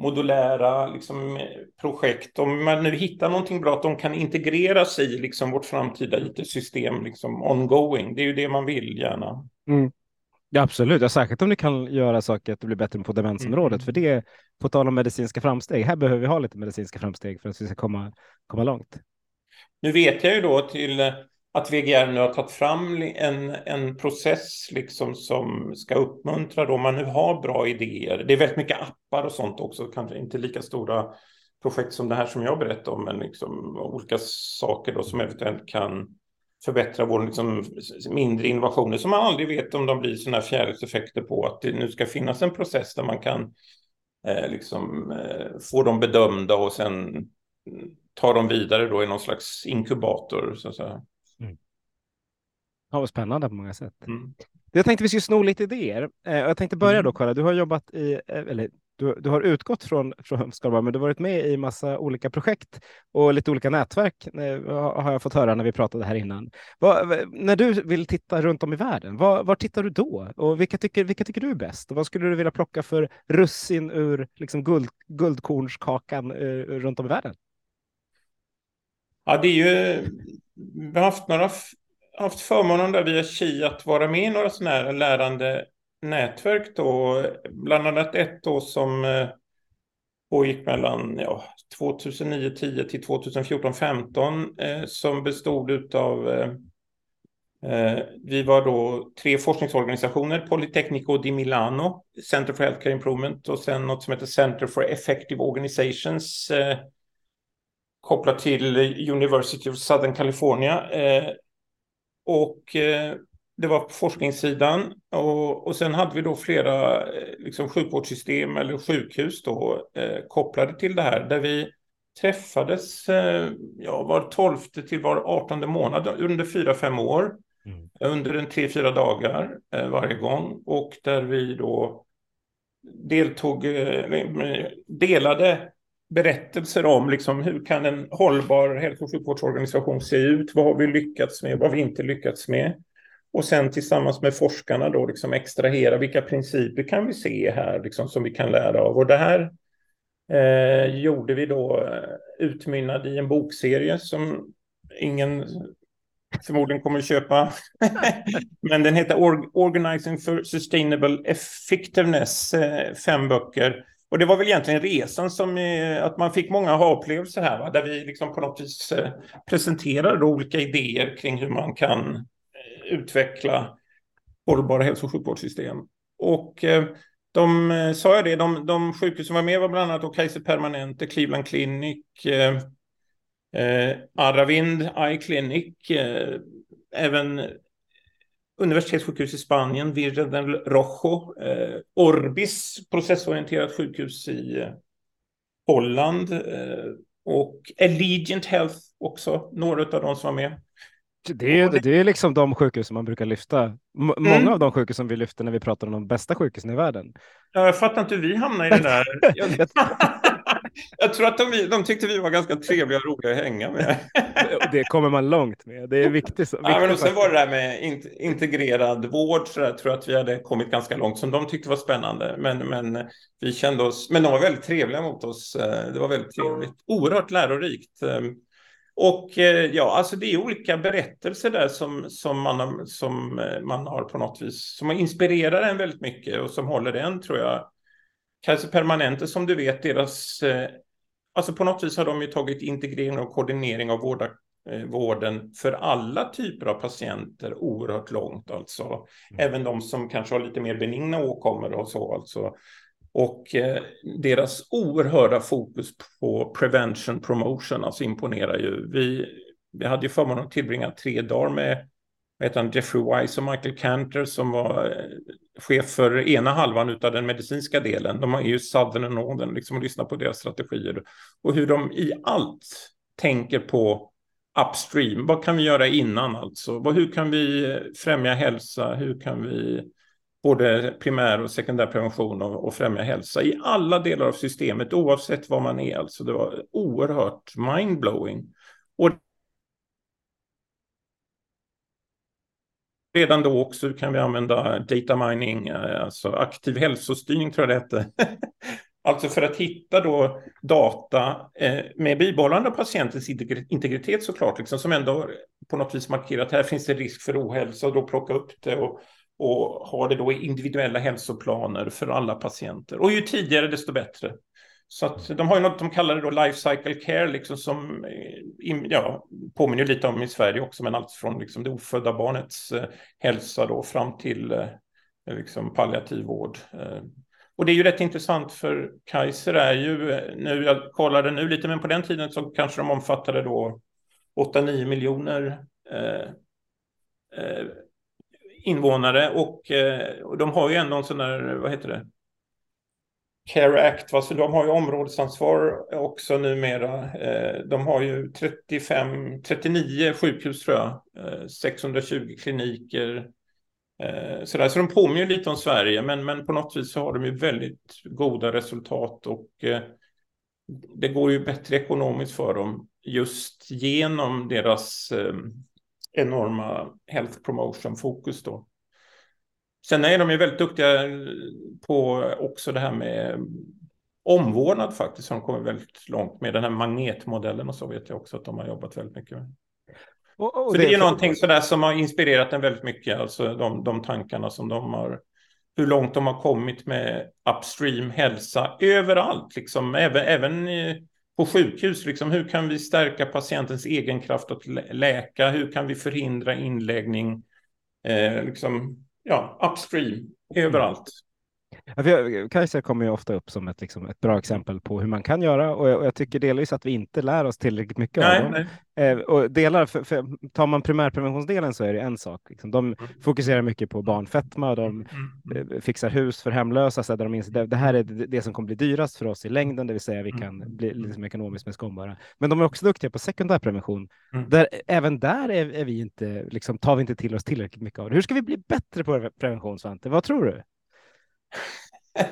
modulära liksom, projekt, om man nu hittar någonting bra, att de kan integreras i liksom, vårt framtida IT-system liksom, ongoing. Det är ju det man vill gärna. Mm. Ja, absolut, ja, särskilt om ni kan göra saker att det blir bättre på demensområdet. Mm. För det, på tal om medicinska framsteg, här behöver vi ha lite medicinska framsteg för att vi ska komma, komma långt. Nu vet jag ju då till att VGR nu har tagit fram en, en process liksom som ska uppmuntra då man nu har bra idéer. Det är väldigt mycket appar och sånt också, kanske inte lika stora projekt som det här som jag berättade om, men liksom olika saker då som eventuellt kan förbättra vår liksom, mindre innovationer som man aldrig vet om de blir sådana fjärilseffekter på att det nu ska finnas en process där man kan eh, liksom, eh, få dem bedömda och sen ta dem vidare då i någon slags inkubator. Så att säga. Mm. Ja, vad spännande på många sätt. Mm. Jag tänkte vi skulle sno lite idéer. Eh, jag tänkte börja då, Karin. Du har jobbat i, eh, eller du, du, har utgått från, från Skaraborg, men du har varit med i massa olika projekt och lite olika nätverk eh, har jag fått höra när vi pratade här innan. Vad, när du vill titta runt om i världen, var, var tittar du då? Och vilka tycker, vilka tycker du är bäst? Och vad skulle du vilja plocka för russin ur liksom guld, guldkornskakan runt om i världen? Ja, det är ju, vi har haft några haft förmånen där via KI att vara med i några sådana här lärande nätverk då, bland annat ett då som eh, pågick mellan ja, 2009 10 till 2014 15 eh, som bestod av eh, eh, vi var då tre forskningsorganisationer, Politecnico di Milano, Center for Healthcare Improvement och sen något som heter Center for Effective Organizations eh, kopplat till University of Southern California. Eh, Eh, och det var på forskningssidan och, och sen hade vi då flera eh, liksom, sjukvårdssystem eller sjukhus då eh, kopplade till det här där vi träffades eh, ja, var tolfte till var artonde månad under fyra, fem år. Mm. Under en tre, fyra dagar eh, varje gång och där vi då deltog, eh, delade berättelser om liksom, hur kan en hållbar hälso och sjukvårdsorganisation se ut? Vad har vi lyckats med? Vad har vi inte lyckats med? Och sen tillsammans med forskarna då liksom extrahera vilka principer kan vi se här liksom, som vi kan lära av. Och det här eh, gjorde vi då eh, utmynnad i en bokserie som ingen förmodligen kommer att köpa. Men den heter Organizing for Sustainable Effectiveness, eh, fem böcker. Och det var väl egentligen resan som eh, att man fick många aha-upplevelser här, va? där vi liksom på något vis eh, presenterade olika idéer kring hur man kan eh, utveckla hållbara hälso och sjukvårdssystem. Och de sa jag det, de, de sjukhus som var med var bland annat Kaiser Permanente, Cleveland Clinic, eh, Aravind Eye Clinic, eh, även universitetssjukhus i Spanien, Virgen del Rojo, eh, Orbis, processorienterat sjukhus i Holland och Allegiant Health också, några av de som var med. Det är, det är liksom de sjukhus som man brukar lyfta. M många mm. av de sjukhus som vi lyfter när vi pratar om de bästa sjukhusen i världen. Ja, jag fattar inte hur vi hamnar i det där. jag tror att de, de tyckte vi var ganska trevliga och roliga att hänga med. det kommer man långt med. Det är viktigt. viktigt ja, men och sen var det där med integrerad vård. Så där, tror jag att vi hade kommit ganska långt som de tyckte var spännande. Men, men vi kände oss, men de var väldigt trevliga mot oss. Det var väldigt trevligt. Oerhört lärorikt. Och eh, ja, alltså det är olika berättelser där som, som, man, som eh, man har på något vis, som inspirerar en väldigt mycket och som håller en, tror jag. Kaiser Permanente, som du vet, deras... Eh, alltså på något vis har de ju tagit integrering och koordinering av vårda, vården för alla typer av patienter oerhört långt. Alltså. Mm. Även de som kanske har lite mer benigna åkommor och så. Alltså. Och eh, deras oerhörda fokus på prevention promotion alltså imponerar ju. Vi, vi hade ju förmånen att tillbringa tre dagar med vet han, Jeffrey Wise och Michael Cantor som var eh, chef för ena halvan av den medicinska delen. De är ju Southern and Northern, liksom och lyssna på deras strategier och hur de i allt tänker på upstream. Vad kan vi göra innan alltså? Hur kan vi främja hälsa? Hur kan vi både primär och sekundärprevention och, och främja hälsa i alla delar av systemet oavsett var man är. Alltså det var oerhört mindblowing. Och redan då också kan vi använda data mining, eh, alltså aktiv hälsostyrning tror jag det hette. alltså för att hitta då data eh, med bibehållande av patientens integritet såklart, liksom, som ändå på något vis markerar att här finns det risk för ohälsa och då plocka upp det och, och ha det då i individuella hälsoplaner för alla patienter. Och ju tidigare desto bättre. Så att de har ju något de kallar det då life cycle care, liksom som eh, ja, påminner lite om i Sverige också, men allt från liksom det ofödda barnets eh, hälsa då fram till eh, liksom palliativ vård. Och det är ju rätt intressant för Kaiser är ju, nu jag kollade nu lite, men på den tiden så kanske de omfattade då 8-9 miljoner eh, invånare och, och de har ju ändå en sån där, vad heter det, Care Act, alltså de har ju områdesansvar också numera. Eh, de har ju 35, 39 sjukhus tror jag, eh, 620 kliniker. Eh, så, där. så de påminner lite om Sverige, men, men på något vis så har de ju väldigt goda resultat och det går ju bättre ekonomiskt för dem just genom deras enorma health promotion-fokus då. Sen är de ju väldigt duktiga på också det här med omvårdnad faktiskt. Som de kommer väldigt långt med den här magnetmodellen och så vet jag också att de har jobbat väldigt mycket med. Och, och så det, det är för... någonting sådär som har inspirerat en väldigt mycket, alltså de, de tankarna som de har, hur långt de har kommit med upstream hälsa överallt, liksom, även, även på sjukhus, liksom, hur kan vi stärka patientens egen kraft att läka, hur kan vi förhindra inläggning, eh, liksom, ja, upstream överallt. Ja, Kaiser kommer ju ofta upp som ett, liksom, ett bra exempel på hur man kan göra och jag, och jag tycker delvis att vi inte lär oss tillräckligt mycket nej, av dem. Eh, och delar, för, för, tar man primärpreventionsdelen så är det en sak. Liksom. De mm. fokuserar mycket på barnfetma, de mm. mm. Eh, fixar hus för hemlösa, så där de inser, det, det här är det som kommer bli dyrast för oss i längden, det vill säga vi kan mm. bli liksom, ekonomiskt mest. Men de är också duktiga på sekundärprevention, mm. där även där är, är, vi inte, liksom, tar vi inte till oss tillräckligt mycket av det. Hur ska vi bli bättre på prevention, Svante? Vad tror du?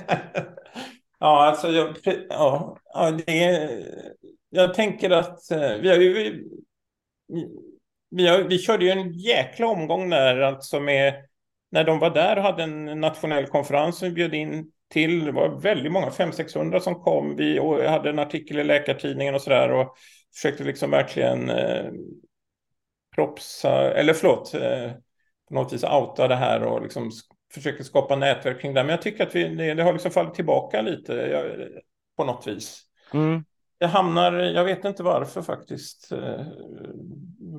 ja, alltså jag, ja, ja, det jag tänker att eh, vi, har ju, vi, vi, har, vi körde ju en jäkla omgång där, alltså med när de var där och hade en nationell konferens som vi bjöd in till. Det var väldigt många, 500-600 som kom. Vi och hade en artikel i Läkartidningen och sådär och försökte liksom verkligen eh, propsa, eller förlåt, eh, på något vis outa det här och liksom försöker skapa nätverk kring det. Men jag tycker att vi, det, har liksom fallit tillbaka lite jag, på något vis. Mm. Jag hamnar, jag vet inte varför faktiskt. Eh,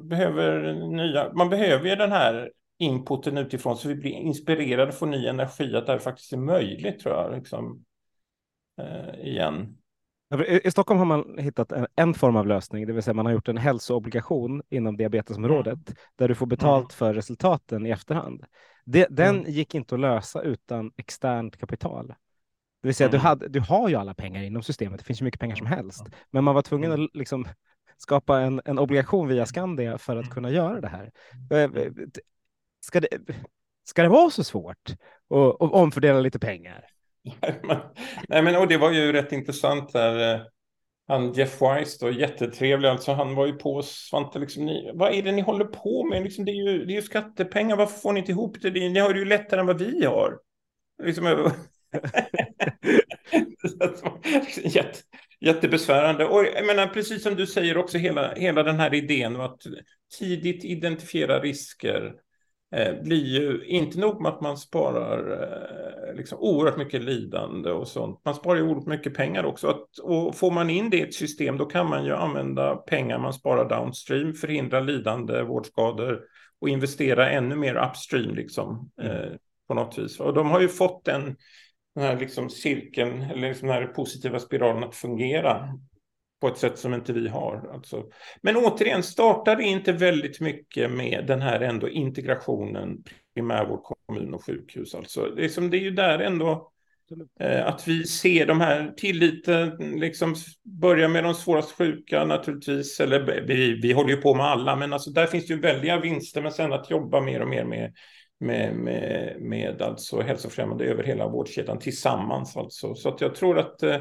behöver nya, man behöver ju den här inputen utifrån så vi blir inspirerade, får ny energi, att det här faktiskt är möjligt tror jag. Liksom, eh, igen. I Stockholm har man hittat en, en, form av lösning, det vill säga man har gjort en hälsoobligation inom diabetesområdet mm. där du får betalt mm. för resultaten i efterhand. Det, den mm. gick inte att lösa utan externt kapital. Det vill säga, mm. du, hade, du har ju alla pengar inom systemet, det finns ju mycket pengar som helst, men man var tvungen mm. att liksom skapa en, en obligation via Skandia för att kunna göra det här. Eh, ska det, ska det vara så svårt att, omfördela lite pengar? Nej, men och det var ju rätt intressant där. Han Jeff Wise då, jättetrevlig, alltså han var ju på Svante, liksom, ni, vad är det ni håller på med? Liksom, det, är ju, det är ju skattepengar, varför får ni inte ihop det? Ni har det ju lättare än vad vi har. Liksom, Jätte, jättebesvärande. Och jag menar, precis som du säger också, hela, hela den här idén att tidigt identifiera risker, blir ju inte nog med att man sparar eh, liksom oerhört mycket lidande och sånt. Man sparar ju oerhört mycket pengar också. Att, och får man in det i ett system då kan man ju använda pengar man sparar downstream, förhindra lidande, vårdskador och investera ännu mer upstream liksom, mm. eh, på något vis. Och de har ju fått den, den här liksom cirkeln, eller liksom den här positiva spiralen att fungera på ett sätt som inte vi har. Alltså. Men återigen, startar det inte väldigt mycket med den här ändå integrationen primärvård, kommun och sjukhus. Alltså. Det, är som, det är ju där ändå eh, att vi ser de här tilliten, liksom börja med de svårast sjuka naturligtvis, eller vi, vi håller ju på med alla, men alltså där finns ju väldiga vinster, men sen att jobba mer och mer med med, med, med alltså hälsofrämjande över hela vårdkedjan tillsammans. Alltså. Så att jag tror att eh,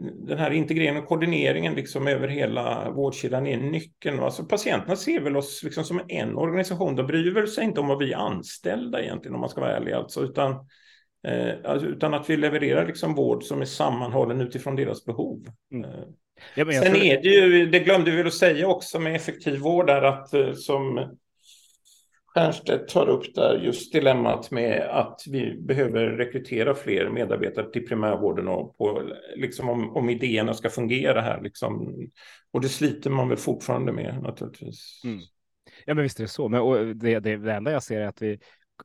den här integreringen och koordineringen liksom över hela vårdkedjan är nyckeln. Alltså patienterna ser väl oss liksom som en organisation. De bryr sig inte om vad vi är anställda egentligen om man ska vara ärlig. Alltså, utan, eh, alltså, utan att vi levererar liksom vård som är sammanhållen utifrån deras behov. Mm. Eh, ja, Sen tror... är det ju, det glömde vi väl att säga också med effektiv vård där att eh, som Stiernstedt tar upp där just dilemmat med att vi behöver rekrytera fler medarbetare till primärvården och på, liksom om, om idéerna ska fungera här. Liksom. Och det sliter man väl fortfarande med naturligtvis. Mm. Ja, men visst är det så. Men och det, det, det enda jag ser är att vi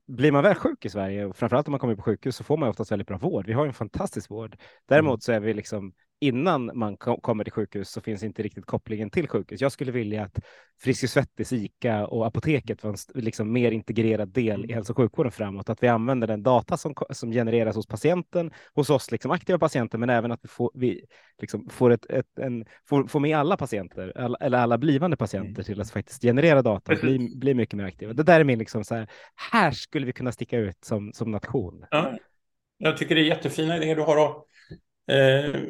blir man väl sjuk i Sverige, och framförallt om man kommer på sjukhus, så får man oftast väldigt bra vård. Vi har en fantastisk vård. Däremot mm. så är vi liksom innan man kommer till sjukhus så finns inte riktigt kopplingen till sjukhus. Jag skulle vilja att Friskis Svettis, ICA och apoteket var en liksom mer integrerad del i mm. hälso och sjukvården framåt. Att vi använder den data som, som genereras hos patienten, hos oss liksom aktiva patienter, men även att vi får, vi liksom får, ett, ett, en, får, får med alla patienter, alla, eller alla blivande patienter mm. till att faktiskt generera data och bli, bli mycket mer aktiva. Det där är min liksom så här, här skulle vi kunna sticka ut som, som nation. Ja, jag tycker det är jättefina idéer du har. Och, eh,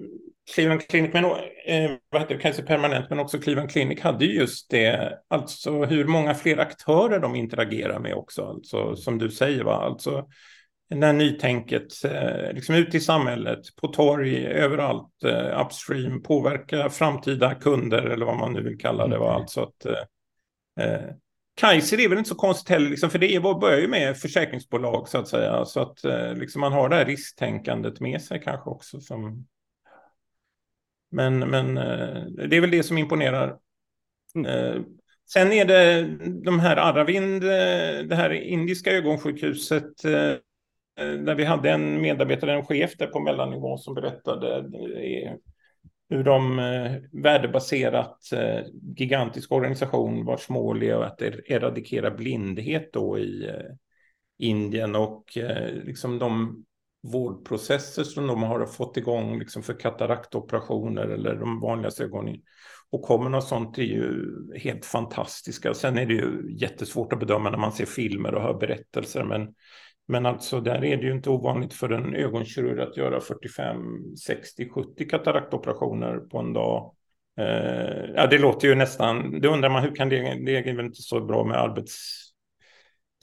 Cleveland Clinic, men eh, vad heter det, kanske permanent, men också Cleveland Clinic hade just det, alltså hur många fler aktörer de interagerar med också, alltså som du säger, va? alltså när nytänket, eh, liksom ut i samhället, på torg, överallt, eh, upstream, påverka framtida kunder eller vad man nu vill kalla det, va? Mm. alltså att eh, eh, Kaiser är väl inte så konstigt heller, liksom, för det börjar ju med försäkringsbolag så att säga, så att eh, liksom man har det här risktänkandet med sig kanske också som men, men eh, det är väl det som imponerar. Mm. Eh, sen är det de här Aravind, eh, det här indiska ögonsjukhuset, eh, eh, där vi hade en medarbetare, en chef där på mellannivå som berättade hur de eh, värdebaserat eh, gigantisk organisation vars mål är att eradikera blindhet då i eh, Indien och liksom de vårdprocesser som de har fått igång liksom för kataraktoperationer eller de vanligaste ögonen. Och kommer något sånt är ju helt fantastiska. Sen är det ju jättesvårt att bedöma när man ser filmer och hör berättelser. Men, men alltså där är det ju inte ovanligt för en ögonkirurg att göra 45, 60, 70 kataraktoperationer på en dag. Eh, ja, det låter ju nästan, det undrar man hur kan det, det är väl inte så bra med arbets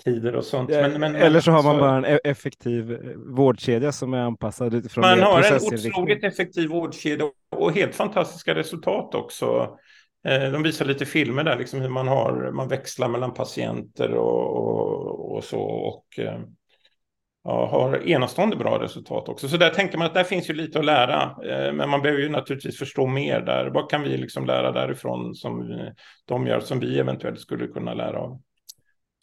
tider och sånt. Men, men, Eller så har man så... bara en e- effektiv eh, vårdkedja som är anpassad utifrån Man har en otroligt effektiv vårdkedja och helt fantastiska resultat också. Eh, de visar lite filmer där, liksom hur man, har, man växlar mellan patienter och, och, och så. Och eh, ja, har enastående bra resultat också. Så där tänker man att där finns ju lite att lära. Men man behöver ju naturligtvis förstå mer där. Vad kan vi liksom lära därifrån som de gör som vi eventuellt skulle kunna lära av?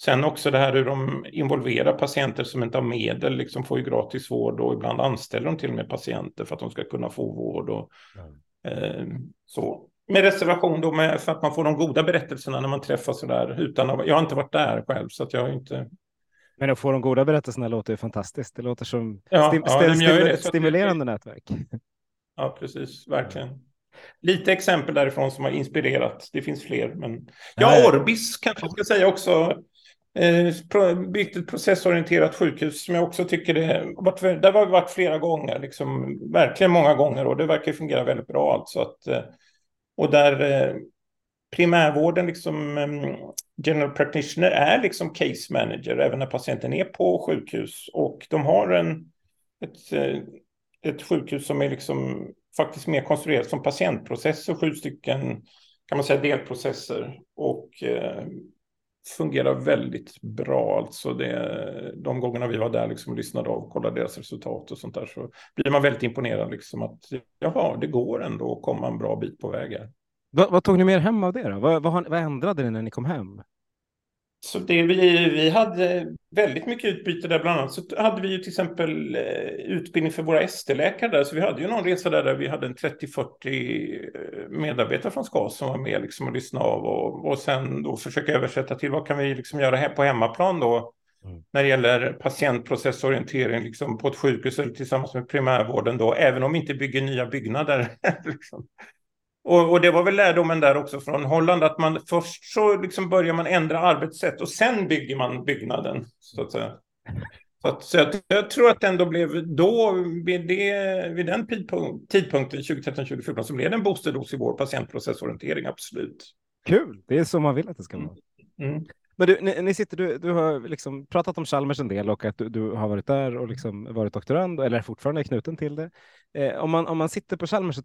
Sen också det här hur de involverar patienter som inte har medel, liksom får ju gratis vård och ibland anställer de till och med patienter för att de ska kunna få vård. Och, mm. eh, så. Med reservation då med, för att man får de goda berättelserna när man träffas så där utan jag har inte varit där själv så att jag har inte. Men att få de goda berättelserna låter ju fantastiskt. Det låter som ja, stim, ja, stim, det, stimulerande det, nätverk. Ja, precis, verkligen. Lite exempel därifrån som har inspirerat. Det finns fler, men ja, Orbis kanske jag ska säga också Eh, byggt ett processorienterat sjukhus som jag också tycker det varit, där har vi varit flera gånger, liksom, verkligen många gånger och det verkar fungera väldigt bra. Alltså att, eh, och där eh, primärvården, liksom, mm, general practitioner, är liksom case manager även när patienten är på sjukhus och de har en, ett, eh, ett sjukhus som är liksom faktiskt mer konstruerat som patientprocesser, sju stycken kan man säga delprocesser och eh, fungerar väldigt bra. Alltså det, de gångerna vi var där liksom och lyssnade av och kollade deras resultat och sånt där så blir man väldigt imponerad liksom att jaha, det går ändå att komma en bra bit på vägen. Vad, vad tog ni med er hem av det då? Vad, vad, vad ändrade ni när ni kom hem? Så det, vi, vi hade väldigt mycket utbyte där, bland annat så hade vi ju till exempel eh, utbildning för våra ST-läkare där, så vi hade ju någon resa där, där vi hade en 30-40 eh, medarbetare från SKAS som var med liksom och lyssnade av och, och sen då försöka översätta till vad kan vi liksom göra här på hemmaplan då mm. när det gäller patientprocessorientering liksom på ett sjukhus eller tillsammans med primärvården då, även om vi inte bygger nya byggnader. liksom. Och, och, det var väl lärdomen där också från Holland, att man först så liksom börjar man ändra arbetssätt och sen bygger man byggnaden, så att säga. Så, att, så att, jag tror att det ändå blev då, vid, det, vid den tidpunkten, 2013-2014, så blev det en boosterdos i vår patientprocessorientering, absolut. Kul, det är så man vill att det ska vara. Mm. Mm. Men du, ni, ni, sitter, du, du har liksom pratat om Chalmers en del och att du, du har varit där och liksom varit doktorand eller fortfarande är knuten till det. Eh, om, man, om man sitter på Chalmers så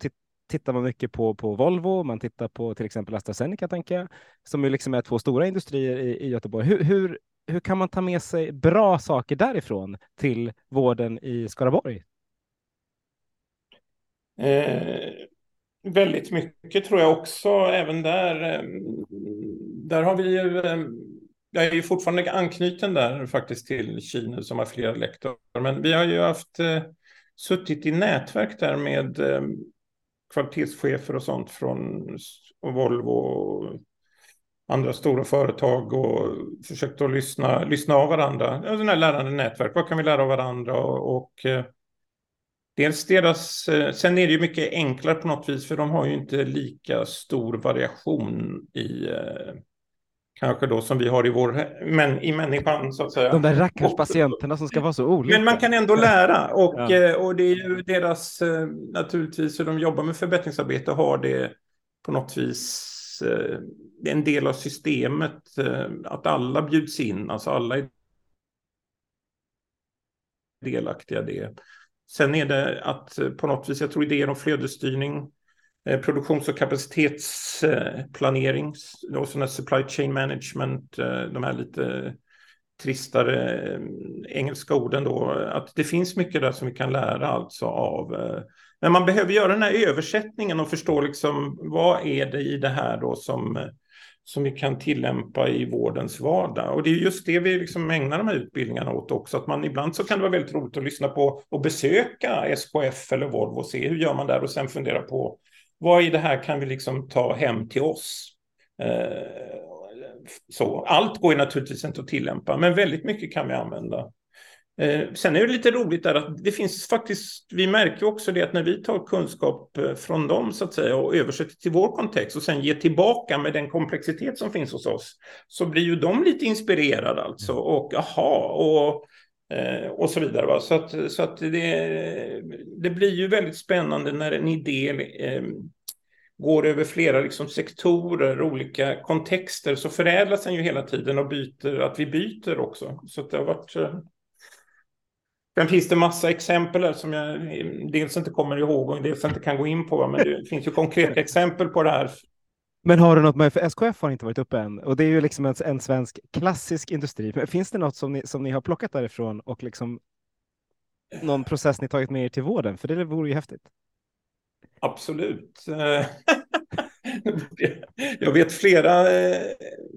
tittar man mycket på, på Volvo, man tittar på till exempel AstraZeneca, tänker jag, som ju liksom är två stora industrier i, i Göteborg. Hur, hur, hur kan man ta med sig bra saker därifrån till vården i Skaraborg? Eh, väldigt mycket tror jag också, även där. Eh, där har vi ju, eh, jag är ju fortfarande anknuten där faktiskt till Kina som har flera lektorer, men vi har ju haft eh, suttit i nätverk där med ehm, kvalitetschefer och sånt från Volvo och andra stora företag och försökt att lyssna, lyssna av varandra. Sådana här lärande nätverk, vad kan vi lära av varandra? Och, och eh, dels deras, eh, sen är det ju mycket enklare på något vis för de har ju inte lika stor variation i eh, kanske då som vi har i vår, men i människan så att säga. De där rackars patienterna som ska vara så olika. Men man kan ändå lära och, ja. och det är ju deras, naturligtvis hur de jobbar med förbättringsarbete har det på något vis det är en del av systemet eh, att alla bjuds in, alltså alla är delaktiga i det. Sen är det att eh, på något vis, jag tror idéer om flödesstyrning, eh, Eh, produktions och kapacitetsplanering, och sådana supply chain management, eh, de här lite tristare eh, engelska orden då, att det finns mycket där som vi kan lära alltså av men man behöver göra den här översättningen och förstå liksom vad är det i det här då som, som vi kan tillämpa i vårdens vardag. Och det är just det vi liksom ägnar de här utbildningarna åt också. Att man ibland så kan det vara väldigt roligt att lyssna på och besöka SKF eller Volvo och se hur gör man där och sen fundera på vad i det här kan vi liksom ta hem till oss. Eh, så. Allt går ju naturligtvis inte att tillämpa, men väldigt mycket kan vi använda. Eh, sen är det lite roligt där att det finns faktiskt, vi märker också det att när vi tar kunskap eh, från dem så att säga och översätter till vår kontext och sen ger tillbaka med den komplexitet som finns hos oss så blir ju de lite inspirerade alltså och aha och, och så vidare. Va? Så att, så att det, det blir ju väldigt spännande när en idé eh, går över flera liksom, sektorer, olika kontexter, så förädlas den ju hela tiden och byter, att vi byter också. Så det har varit eh, Sen finns det massa exempel som jag dels inte kommer ihåg och dels inte kan gå in på, men det finns ju konkreta exempel på det här. Men har du något med, för SKF har inte varit uppe än och det är ju liksom en, en svensk klassisk industri. Men finns det något som ni, som ni har plockat därifrån och liksom någon process ni tagit med er till vården? För det vore ju häftigt. Absolut. jag vet flera,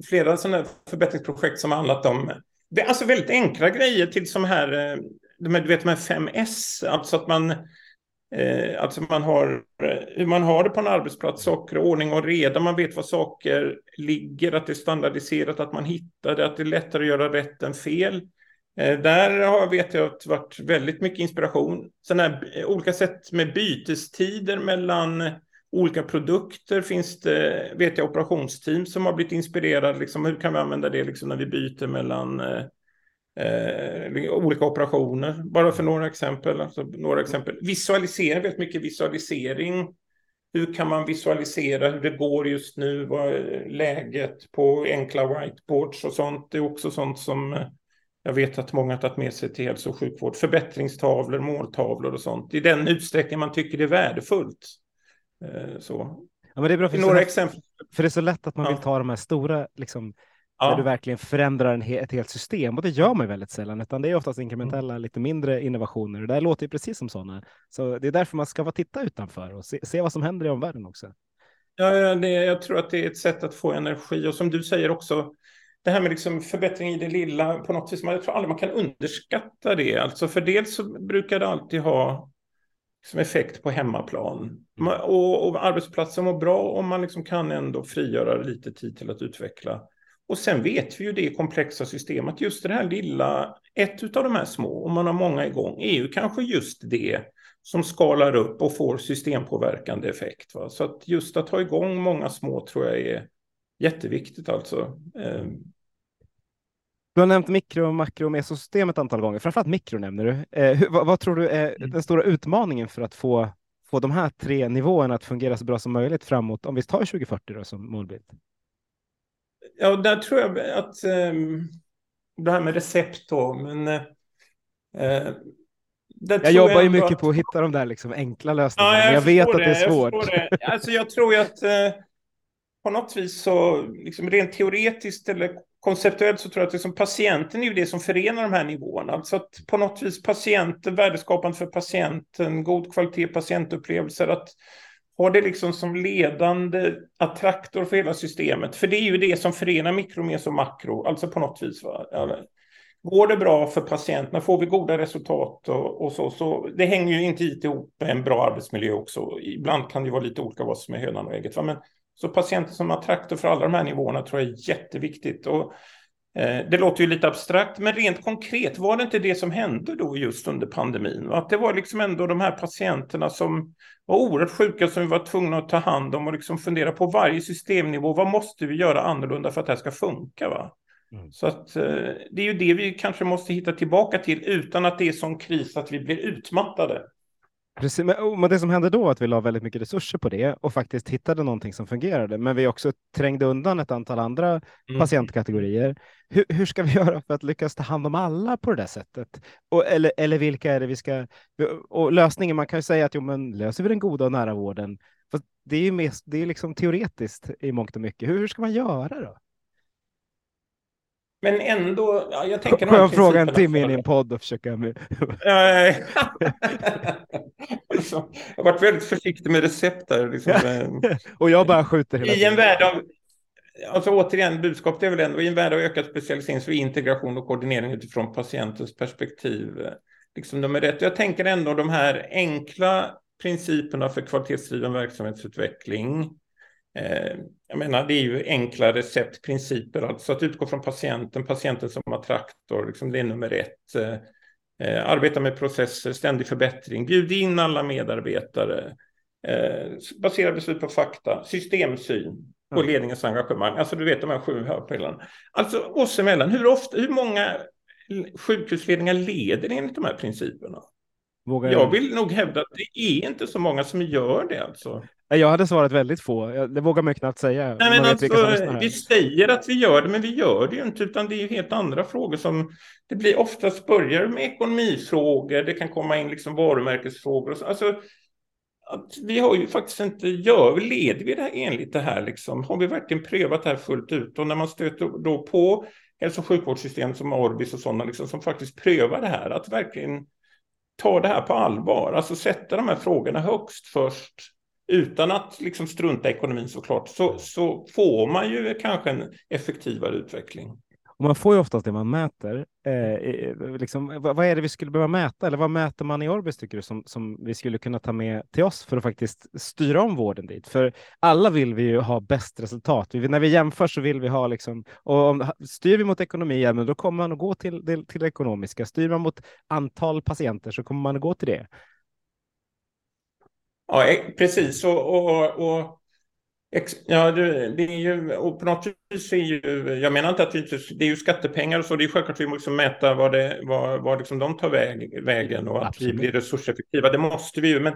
flera sådana förbättringsprojekt som har handlat om det är alltså väldigt enkla grejer till som här eh, du vet, de här 5S, alltså att man, eh, alltså man har eh, hur man har det på en arbetsplats, saker, och ordning och reda, man vet var saker ligger, att det är standardiserat, att man hittar det, att det är lättare att göra rätt än fel. Eh, där har, vet jag att det varit väldigt mycket inspiration. Sen här, eh, olika sätt med bytestider mellan olika produkter finns det, vet jag, operationsteam som har blivit inspirerade. Liksom, hur kan vi använda det liksom, när vi byter mellan eh, eh, olika operationer. Bara för några exempel. Alltså några exempel. Visualisering, väldigt mycket visualisering. Hur kan man visualisera hur det går just nu? Vad läget på enkla whiteboards och sånt? Det är också sånt som eh, jag vet att många har tagit med sig till hälso och sjukvård. Förbättringstavlor, måltavlor och sånt. I den utsträckning man tycker det är värdefullt. Eh, så. Ja, men det är bra för några exempel. För det är så lätt att man vill ta de här stora liksom, Ja. Där du verkligen förändrar en, ett helt system och det gör man väldigt sällan, utan det är oftast inkrementella, mm. lite mindre innovationer. Det här låter ju precis som sådana. Så det är därför man ska vara titta utanför och se, se vad som händer i omvärlden också. Ja, det, jag tror att det är ett sätt att få energi och som du säger också, det här med liksom förbättring i det lilla på något vis, jag tror aldrig man kan underskatta det. Alltså för dels så brukar det alltid ha som effekt på hemmaplan. Mm. Och, och arbetsplatsen mår bra om man liksom kan ändå frigöra lite tid till att utveckla och sen vet vi ju det komplexa systemet, just det här lilla, ett av de här små, om man har många igång, är ju kanske just det som skalar upp och får systempåverkande effekt. Va? Så att just att ha igång många små tror jag är jätteviktigt alltså. Eh, du har nämnt mikro, och makro och mesosystem ett antal gånger. Framförallt mikro nämner du. Eh, vad, vad, tror du är mm. den stora utmaningen för att få, få de här tre nivåerna att fungera så bra som möjligt framåt, om vi tar 2040 då, som målbild? Ja, där tror jag att eh, det här med recept då, men eh, eh jag jobbar ju mycket att... på att hitta de där liksom enkla lösningarna, ja, jag, men jag vet det, att det är svårt. Jag, alltså, jag tror ju att eh, på något vis så, liksom rent teoretiskt eller konceptuellt så tror jag att liksom patienten är ju det som förenar de här nivåerna. Alltså att på något vis patienten, värdeskapande för patienten, god kvalitet patientupplevelser, att ha det liksom som ledande attraktor för hela systemet. För det är ju det som förenar mikromes och makro, alltså på något vis. Va? Går det bra för patienterna, får vi goda resultat och, och, så, så det hänger ju inte ihop med en bra arbetsmiljö också. Ibland kan det vara lite olika vad som är hönan och ägget. Va? Men så patienter som attraktor för alla de här nivåerna tror jag är jätteviktigt. Och, det låter ju lite abstrakt, men rent konkret var det inte det som hände då just under pandemin? Att det var liksom ändå de här patienterna som var oerhört sjuka som vi var tvungna att ta hand om och liksom fundera på varje systemnivå. Vad måste vi göra annorlunda för att det här ska funka? Va? Mm. Så att, eh, det är ju det vi kanske måste hitta tillbaka till utan att det är sån kris att vi blir utmattade. Precis, men det som hände då att vi la väldigt mycket resurser på det och faktiskt hittade någonting som fungerade, men vi också trängde undan ett antal andra mm. patientkategorier. Hur, hur, ska vi göra för att lyckas ta hand om alla på det där sättet? Och, eller, eller vilka är det vi ska... Och lösningen, man kan ju säga att jo, men löser vi den goda och nära vården? Fast det är ju mest, det är liksom teoretiskt i mångt och mycket. Hur, hur ska man göra då? Men ändå, ja, jag tänker... Får jag fråga en timme in i en podd och försöka... Alltså, jag har varit väldigt försiktig med recept där. Liksom. och jag bara skjuter hela I en värld av... Alltså återigen, budskapet är väl ändå i en värld av ökad specialisering så är integration och koordinering utifrån patientens perspektiv liksom nummer ett. Jag tänker ändå de här enkla principerna för kvalitetsdriven verksamhetsutveckling jag menar, det är ju enkla receptprinciper, alltså att utgå från patienten, patienten som attraktor, liksom det är nummer ett. Eh, eh, arbeta med processer, ständig förbättring, bjud in alla medarbetare, basera beslut på fakta, systemsyn och ledningens engagemang. Alltså du vet de här sju hörpelarna. Alltså oss emellan, hur, ofta, hur många sjukhusledningar leder enligt de här principerna? Vågar jag vill nog hävda att det är inte så många som gör det alltså. Jag hade svarat väldigt få. Det vågar man knappt säga. Nej, men alltså, vi säger att vi gör det, men vi gör det ju inte, utan det är ju helt andra frågor som det blir. Oftast börjar med ekonomifrågor, det kan komma in liksom varumärkesfrågor. Och så. Alltså, att vi har ju faktiskt inte, gör, leder vi det här enligt det här liksom? Har vi verkligen prövat det här fullt ut? Och när man stöter då på hälso och sjukvårdssystem som Orbis och sådana liksom, som faktiskt prövar det här, att verkligen ta det här på allvar, alltså sätta de här frågorna högst först utan att liksom strunta i ekonomin såklart, så, så får man ju kanske en effektivare utveckling. Och man får ju oftast det man mäter. Eh, liksom, vad, är det vi skulle behöva mäta? Eller vad mäter man i Orbis tycker du som, som vi skulle kunna ta med till oss för att faktiskt styra om vården dit? För alla vill vi ju ha bäst resultat. Vi, när vi jämför så vill vi ha liksom, och om, styr vi mot ekonomi, ja, men då kommer man att gå till, till, till det ekonomiska. Styr man mot antal patienter så kommer man att gå till det. Ja, precis. Och, och, och ja, det, är ju, och på något vis är ju, jag menar inte att vi, det är ju skattepengar och så, det är självklart att vi måste mäta vad, det, vad, vad liksom de tar väg, vägen och att vi blir resurseffektiva, det måste vi ju. Men,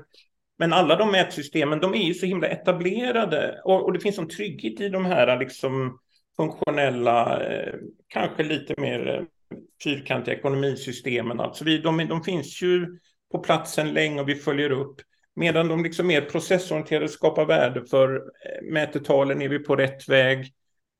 men alla de mätsystemen, de är ju så himla etablerade och, och det finns en trygghet i de här liksom funktionella, eh, kanske lite mer eh, fyrkantiga ekonomisystemen. Alltså vi, de, de finns ju på platsen länge och vi följer upp. Medan de liksom mer processorienterade skapar värde för eh, mätetalen är vi på rätt väg.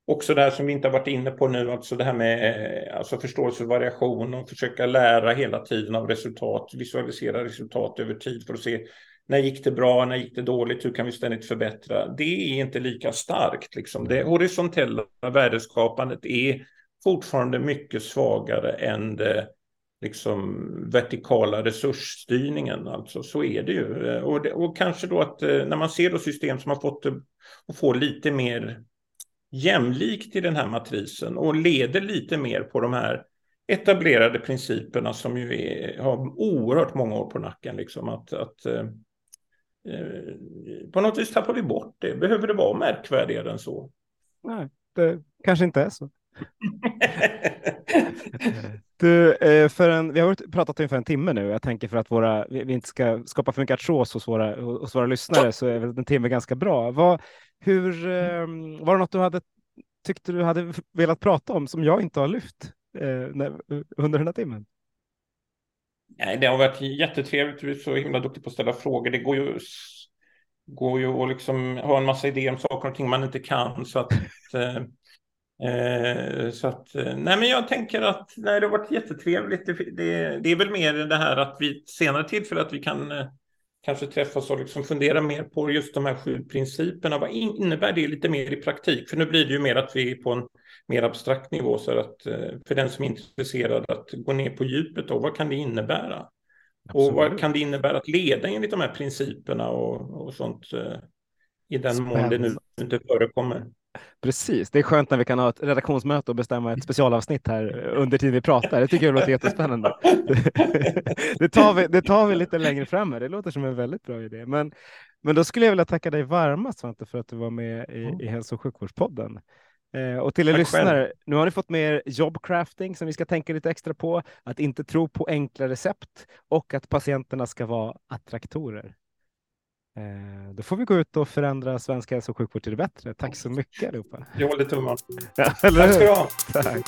Också det här som vi inte har varit inne på nu, alltså det här med eh, alltså förståelse för variation och försöka lära hela tiden av resultat, visualisera resultat över tid för att se när gick det bra, när gick det dåligt, hur kan vi ständigt förbättra? Det är inte lika starkt. Liksom. Det horisontella värdeskapandet är fortfarande mycket svagare än det liksom vertikala resursstyrningen. Alltså så är det ju. Och, det, och kanske då att eh, när man ser då system som har fått att få lite mer jämlikt i den här matrisen och leder lite mer på de här etablerade principerna som ju är, har oerhört många år på nacken. Liksom, att, att eh, eh, på något vis tappar vi bort det. Behöver det vara märkvärdigare än så? Nej, det kanske inte är så. du, eh, för en, vi har pratat ungefär en timme nu. Jag tänker för att våra, vi inte ska skapa för mycket artros hos våra, hos våra lyssnare så är väl en timme ganska bra. Vad, hur, var det något du hade tyckte du hade velat prata om som jag inte har lyft eh, under den här timmen? Nej, det har varit jättetrevligt. Du är så himla duktig på att ställa frågor. Det går ju, går ju att liksom ha en massa idéer om saker och ting man inte kan. Så att, eh, så att, eh, nej men jag tänker att nej, det har varit jättetrevligt. Det, det, det är väl mer det här att vi senare tillfälle att vi kan eh, kanske träffas och liksom fundera mer på just de här sju principerna. Vad innebär det lite mer i praktik? För nu blir det ju mer att vi är på en mer abstrakt nivå så att eh, för den som är intresserad att gå ner på djupet då, vad kan det innebära? Absolut. Och vad kan det innebära att leda enligt de här principerna och, och sånt eh, i den Spännande. mån det nu inte förekommer? Precis, det är skönt när vi kan ha ett redaktionsmöte och bestämma ett specialavsnitt här under tiden vi pratar. Det tycker jag låter jättespännande. Det tar vi, det tar vi lite längre fram. Här. Det låter som en väldigt bra idé. Men, men då skulle jag vilja tacka dig varmast Svante för att du var med i, i Hälso och sjukvårdspodden. Eh, och till er lyssnare, nu har ni fått med er jobbcrafting som vi ska tänka lite extra på, att inte tro på enkla recept och att patienterna ska vara attraktorer. Eh, då får vi gå ut och förändra svensk hälso och sjukvård till det bättre. Tack så mycket allihopa. Jag håller tummarna. Ja, Tack ska du ha. Tack.